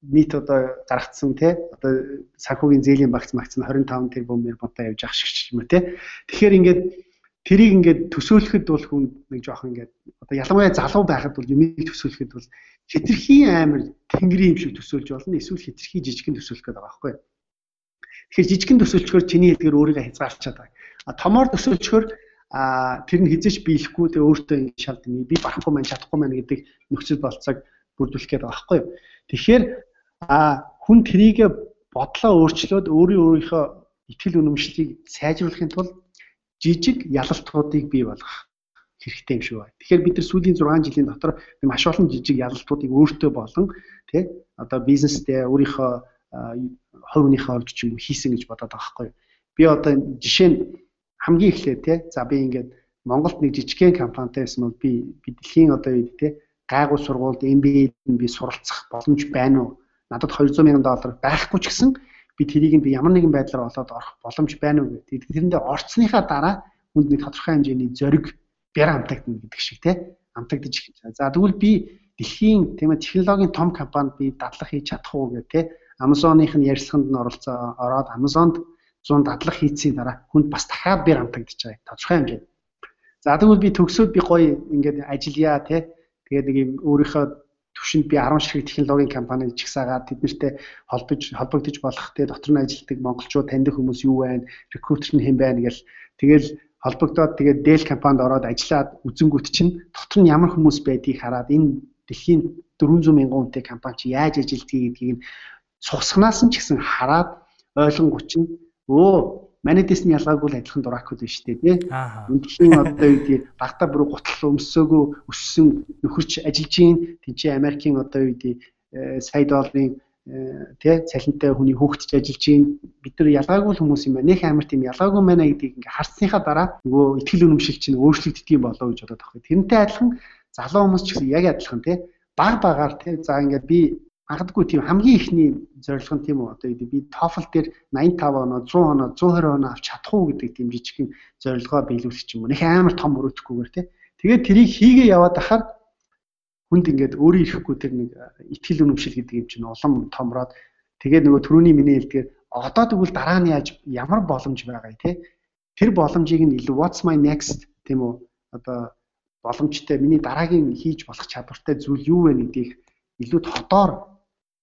нийт одоо гаргацсан тий одоо санхүүгийн зээлийн багц магц нь 25 тэрбумээр бодоо явж ах шиг юм тий тэгэхээр ингээд тэрийг ингээд төсөөлөхөд бол хүн нэг жоох ингээд одоо ялангуяа залуу байхад бол юмыг төсөөлөхөд бол хитрхи амар тэнгэрийн юм шиг төсөөлж болно эсвэл хитрхи жижигхэн төсөөлөх гэдэг байгаа байхгүй. Тэгэхээр жижигхэн төсөөлчгөр чиний эдгээр өөрийгөө хязгаарлачаад байгаа. А томоор төсөөлчгөр а тэр нь хизээч биелэхгүй тэгээ өөртөө ингэ шалд би барахгүй маань чадахгүй маань гэдэг нөхцөл болцоог бүрдүүлэх гээд байгаа байхгүй. Тэгэхээр а хүн трийгэ бодлоо өөрчлөөд өөрийн өөрийнхөө итгэл үнэмшлийг сайжруулахын тулд жижиг ялалтуудыг бий болгох хэрэгтэй юм шиг байна. Тэгэхээр бид нар сүүлийн 6 жилийн дотор маш олон жижиг ялалтуудыг өөртөө болон тий одоо бизнестэй өөрийнхөө хувийнхаа орж ч юм уу хийсэн гэж бодоод байгаа юу. Би одоо жишээ нь хамгийн эхлээд тий за би ингээд Монголд нэг жижигхэн компанитай байсан бол би би дэлхийн одоо юу тий гайгүй сургуульд MBA-д би суралцах боломж байна уу? Надад 200 сая доллар байхгүй ч гэсэн би тэрийг би ямар нэгэн байдлаар олоод орох боломж байна уу гэдэг. Тэрэндээ орцсныхаа дараа хүнд нэг тодорхой хэмжээний зориг бяр амтагдана гэдэг шиг тий амтагдаж байгаа. За тэгвэл би дэлхийн тийм ээ технологийн том компанид би дадлах хийж чадах уу гэх тий Amazon-ийнх нь ярилцлаганд нь оролцоо ороод Amazon-д 100 дадлах хийцийн дараа хүнд бас дахиад бэр амтагдаж байгаа тодорхой хэмжээнд. За тэгвэл би төгсөөд би гоё ингээд ажиллая тий тэгээд нэг юм өөрийнхөө төвшөнд би 10 ширхэг технологийн компани жигсаагаад тэднэртэй холбож холбогдож болох. Те дотор нь ажилладаг монголчууд таньдаг хүмүүс юу байна, рекрутер нь хэн байна гэл. Тэгэл холбогдоод тэгээд Dell компанид ороод ажиллаад үзэнгүүт чинь дотор нь ямар хүмүүс байдгийг хараад энэ дэлхийн 400 мянган хүнтэй компани чи яаж ажилтгийг гэдгийг сусгнаас нь ч гэсэн хараад ойлгонгоч нь өө Манай дэсний ялгаагүй л адилхан дуракуд биш үү тий. Үндхийн одоо юу гэдэг багтаа бүр гутал өмсөөгөө өссөн нөхөрч ажиллаж гин тийч Америкийн одоо юу гэдэг э, сая долларын тий цалинтай хүний хүүхдч ажиллаж чинь бид нар ялгаагүй хүмүүс юм байна. Нэх амар тийм ялгаагүй байна гэдгийг ингээ харсныхаа дараа нөгөө ихтгэл үнэмшил чинь өөрчлөгддөг юм болоо гэж бодоод байгаа. Тэрнтэй адилхан залуу хүмүүс ч гэсэн яг адилхан тий баг багаар тий за ингээ би магадгүй тийм хамгийн ихний зорилго нь тийм үү одоо би TOEFL дээр 85 оноо 100 оноо 120 оноо авч чадах уу гэдэг тийм жижигхэн зорилгоо биелүүлэх юм уу. Нэх амар том өрөөтгүйгээр тий. Тэгээд тэрийг хийгээ яваад ахаар хүнд ингээд өөрөө ирэхгүй тэр нэг ихтгэл үнэмшил гэдэг юм чинь улам томроод тэгээд нөгөө төрөний миний хэлдгээр одоо тэгвэл дараа нь яаж ямар боломж байгаа тий тэр боломжийг нь илүү what's my next тийм үү одоо боломжтой миний дараагийн хийж болох чадвартай зүйл юу вэ гэдгийг илүү хотоор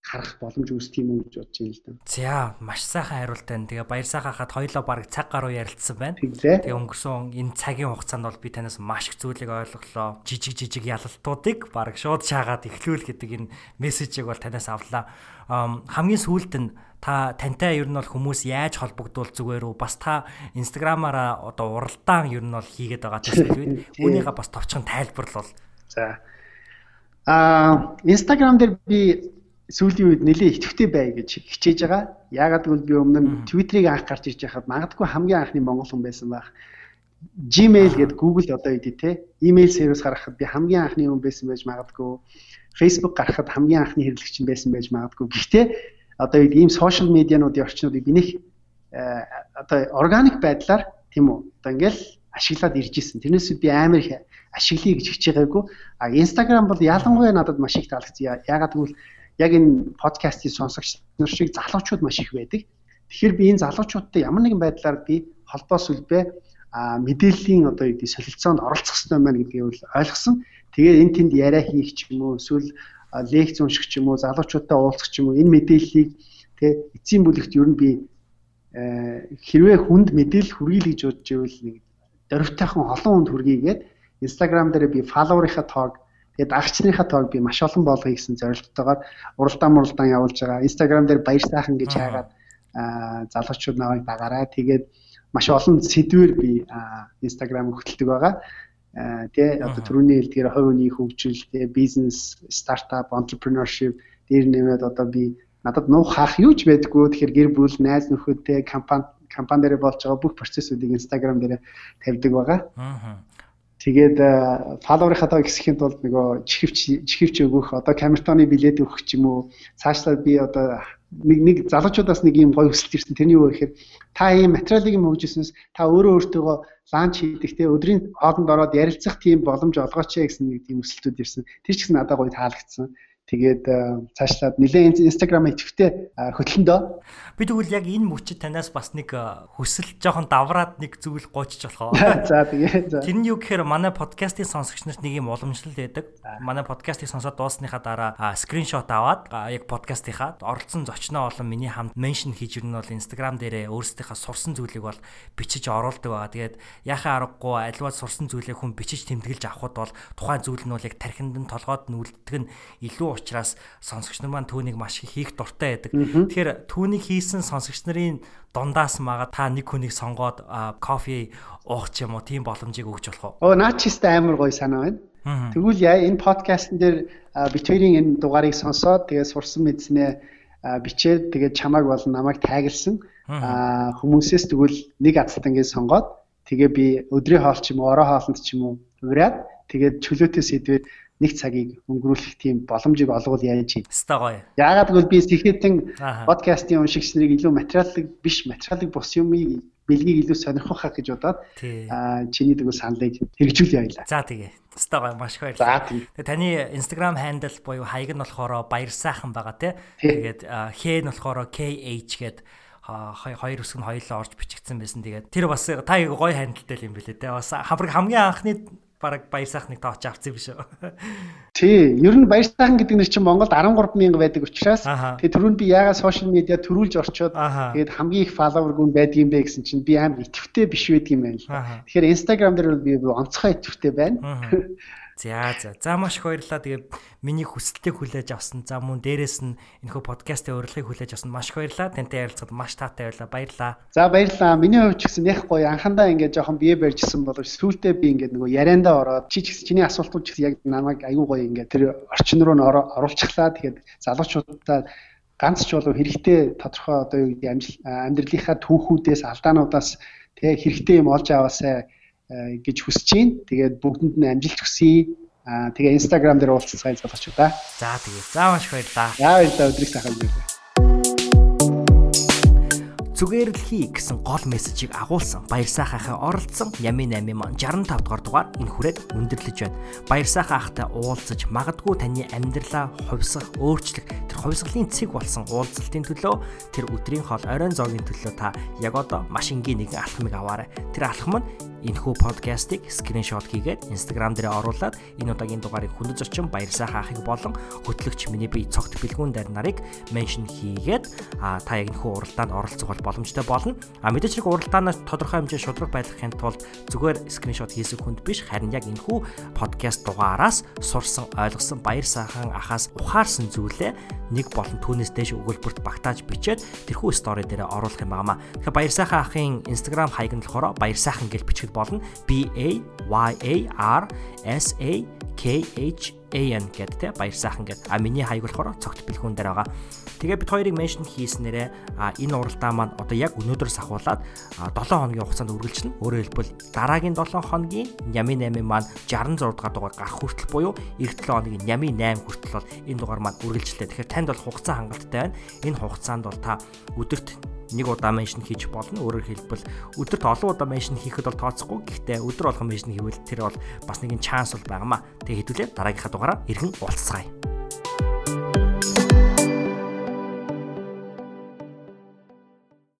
харах боломж үүсэх юм уу гэж бодож байна л да. За маш сайхан хариулт байна. Тэгээ баяр сайхан хахад хоёлоо баг цаг гаруй ярилцсан байна. Тэгээ өнгөрсөн энэ цагийн хугацаанд бол би танаас маш их зүйлийг ойлголоо. Жижиг жижиг ялалтуудыг баг шууд шаагаад эхлүүл гэдэг энэ мессежийг бол танаас авлаа. хамгийн сүүлд нь та тантай ер нь бол хүмүүс яаж холбогдвол зүгээр үү? Бас та инстаграмаараа одоо уралдаан ер нь бол хийгээд байгаа тийм үү? Үүнийгээ бас товчхон тайлбарлал. За. Аа, инстаграм дээр би сүүлийн үед нэлээд идэвхтэй бай гэж хичээж байгаа. Яагаад гэвэл би өмнө нь Twitter-ыг анх гарч ирж байхад магадгүй хамгийн анхны монгол хүн байсан байх. Gmail гэдэг Google одоо идэв те. Email сервис гаргахад би хамгийн анхны хүн байсан байж магадгүй. Facebook гаргахад хамгийн анхны хэрэглэгч байсан байж магадгүй. Гэхдээ одоо ийм сошиал медиануудын орчнуудыг би нэг одоо органик байдлаар тийм үү. Одоо ингээл ашиглаад ирж исэн. Тэрнээс би амар их ашиглая гэж хичээгээгүй. А Instagram бол ялангуяа надад маш их таалагдсан. Яагаад гэвэл яг энэ подкастыг сонсогч нар шиг залуучууд маш их байдаг. Тэгэхээр би энэ залуучуудтай ямар нэгэн байдлаар би холбоо сүлбээ мэдээллийн одоо юу гэдэг солилцоонд оролцох хэрэгтэй байна гэдгийг ойлгосон. Тэгээд энэ тэнд яриа хийх ч юм уу эсвэл лекц унших ч юм уу залуучуудтай уулзах ч юм уу энэ мэдээллийг тэг эцсийн бүлэгт ер нь би хэрвээ хүнд мэдээлэл хүргий л гэж бодож ивэл нэг дөрвтайхан олон хүнд хүргийгээд Instagram дээр би фолловерийнхаа тоог Тэгээд агчныхаа тоог би маш олон болгоё гэсэн зорилготойгоор уралдаан муралдаан явуулж байгаа. Instagram дээр баяр сайхан гэж хайгаад залуучууд навайг дагаарай. Тэгээд маш олон сэдвээр би Instagram хөтэлдэг байгаа. Тэ одоо түрүүний хэлдгээр хувь хүний хөгжил, тэ бизнес, стартап, entrepreneurship дээр нэмээд одоо би надад нуух хаах юу ч байдаггүй. Тэгэхээр гэр бүл, найз нөхөдтэй компани компани дээр болж байгаа бүх процессуудыг Instagram дээр тавьдаг байгаа. Аа Тэгээд фолловерийнхаа тоо ихсэхийн тулд нөгөө чихвч чихвч өгөх одоо камертоны билет өгөх ч юм уу цаашлаад би одоо нэг нэг залуучуудаас нэг юм гоё хүсэлт ирсэн. Тэрний юу гэхээр та ийм материалыг юм хөгжсөнс та өөрөө өөртөөгөө ланч хийдэг те өдрийн хоолнд ороод ярилцах тийм боломж олгооч гэсэн нэг тийм хүсэлтүүд ирсэн. Тэр ч гэсэн надад гоё таалагдсан Тэгээд цаашлаад нэлээд Instagram идэвхтэй хөтлөндөө. Би тэгвэл яг энэ мөчид танаас бас нэг хүсэл жоохон давраад нэг зүйл гоочж болох. За тэгээ. Тэр нь юу гэхээр манай подкастын сонсогч нарт нэг юм уламжлал байдаг. Манай подкастыг сонсоод дуусныхаа дараа скриншот аваад яг подкастынхаа оролцсон зочноо болон миний хамт меншн хийж ирнэ бол Instagram дээрээ өөрсдийнхээ сурсан зүйлийг бол бичиж оруулдаг байгаа. Тэгээд яхаа аргагүй альваа сурсан зүйлээ хүн бичиж тэмдэглэж авахд бол тухайн зүйл нь бол яг тархинд нь толгойд нь үлддэг нь илүү учраас сонсогч нар маань түүнийг маш их хийх дуртай байдаг. Тэгэхээр түүнийг хийсэн сонсогч нарын дундаас мага та нэг хүнийг сонгоод кофе уух ч юм уу тийм боломжийг өгч болох уу? Оо наа чистэй амар гоё санаа байна. Тэгвэл яа энэ подкастн дээр битүүрийн энэ дугаарыг сонсоод тэгээ сурсан мэдснээ бичээд тэгээд чамааг бол намайг тайгалсан хүмүүсээс тэгвэл нэг азтангийн сонгоод тэгээ би өдрийн хоол ч юм уу орой хоолнд ч юм уу ураад тэгээд чөлөөтэй сэдвээр нэг цагийг өнгөрүүлэх тийм боломжийг олгол яаж юм. Хэвээ гоё. Яагаад гэвэл би сэхэдэн подкастын уншигч нарыг илүү материалыг биш материалыг бус юмыг бэлгийг илүү сонирхох гэж аа чиний дэгүү саналыг хэрэгжүүл явуулаа. За тэгээ. Хэвээ гоё маш их баярлалаа. Тэгээ таны Instagram handle буюу хаяг нь болохоор баяр сайхан байгаа тий. Тэгээд х нь болохоор KH гэдэг хоёр үсэг нь хоёулаа орж бичигдсэн байсан. Тэгээд тэр бас та гоё хандлтай юм билээ те. Бас хамгийн анхны бараг баяр сайхныг тооч авсан юм биш үү? Тий, ер нь баяр сайхан гэдэг нь чинь Монголд 13 мянга байдаг учраас тэгээ түрүүнд би яагаад сошиал медиа төрүүлж орчоод тэгээд хамгийн их фолловер гүн байдаг юм бэ гэсэн чинь би амар итгэвтэй биш байдаг юм байна л. Тэгэхээр Instagram дээр би онцгой итгэвтэй байна. За за. За маш их баярлалаа. Тэгээ миний хүсэлтийг хүлээж авсан. За мөн дээрэс нь энэхүү подкастын урилгыг хүлээж авсан. Маш их баярлалаа. Тантай ярилцахад маш таатай байлаа. Баярлалаа. За баярлалаа. Миний хувьд ч гэсэн яг гоё анхандаа ингээд жоохон бие барьжсэн боловч сүүлдээ би ингээд нөгөө яриандаа ороод чи ч гэсэн чиний асуултууд ч гэсэн яг намайг аюу гоё ингээд тэр орчин руу н оруулчихлаа. Тэгээд залуучуудаа ганц ч болов хэрэгтэй тодорхой одоо юу гэдэг амьдралынхаа түүхүүдээс алдаануудаас тэгээ хэрэгтэй юм олж аваасаа гэж хүсэж байна. Тэгээд бүгдэнд нь амжилт хүсье. Аа тэгээ Instagram дээр уулзцай залгаач уу да. За тэгээ. За маш баярлаа. За баярлалаа өдрийг сайхан өнгөрөөе. Зүгээр л хий гэсэн гол мессежийг агуулсан Баяр сайхахаа оролцсон Ями 8 маань 65 дугаар дугаар энэ хүрээд өндөрлөж байна. Баяр сайхан ахтай уулзаж магадгүй таны амьдралаа хувьсах, өөрчлөх тэр хувьсгалын цэг болсон уулзалтын төлөө тэр өдрийн хоол оройн зоогийн төлөө та яг одоо маш энгийн нэгэн алхмыг аваарай. Тэр алхам нь энэхүү подкастыг скриншот хийгээд Instagram дээр оруулаад энэ удаагийн дугаарыг хүндэт зочин баяр сайхан ахыг болон хөтлөгч миний бие цогт бэлгүүн дээр нарыг меншн хийгээд та яг энэхүү уралдаанд оролцох бол боломжтой болно. А мэдээж хэрэг уралдаанаас тодорхой хэмжээ шудраг байдлахын тулд зүгээр скриншот хийсэн хүнд биш харин яг энэхүү подкаст дугаараас сурсан ойлгосон баяр сайхан ахаас ухаарсан зүйлээ нэг болон түүнээс дээш өгүүлбэрт багтааж бичээд тэрхүү стори дээр оруулах юм байна. Тэгэхээр баяр сайхан ахын Instagram хаяг нь болохоор баяр сайхан гэж бичих болно. B A Y A R S A K H AN гэдэг те баяр сайхан гэдэг. А миний хаяг болохоор цогт бэлгүүн дээр байгаа. Тэгээ бид хоёрыг меншн хийснээрээ энэ уралдаа маань одоо яг өнөөдрөөс ахуулаад 7 хоногийн хугацаанд үргэлжлэнэ. Өөрөөр хэлбэл дараагийн 7 хоногийн Нями 8 маань 66 дугаар дугаар гарах хүртэл буюу эх 7 хоногийн Нями 8 хүртэл бол энэ дугаар маань үргэлжлэлээ. Тэгэхээр танд бол хугацаа хангалттай байна. Энэ хугацаанд бол та өдөрт нэг удаа меншн хийж болно. Өөрөөр хэлбэл өдөрт олон удаа меншн хийхэд бол тооцохгүй. Гэхдээ өдөр болгон меншн хийвэл тэр бол бас нэгэн чанс бол байнамаа. Тэгээ хэдүүлээ дараагийнхаа дугаараар иргэн уулзцгаая.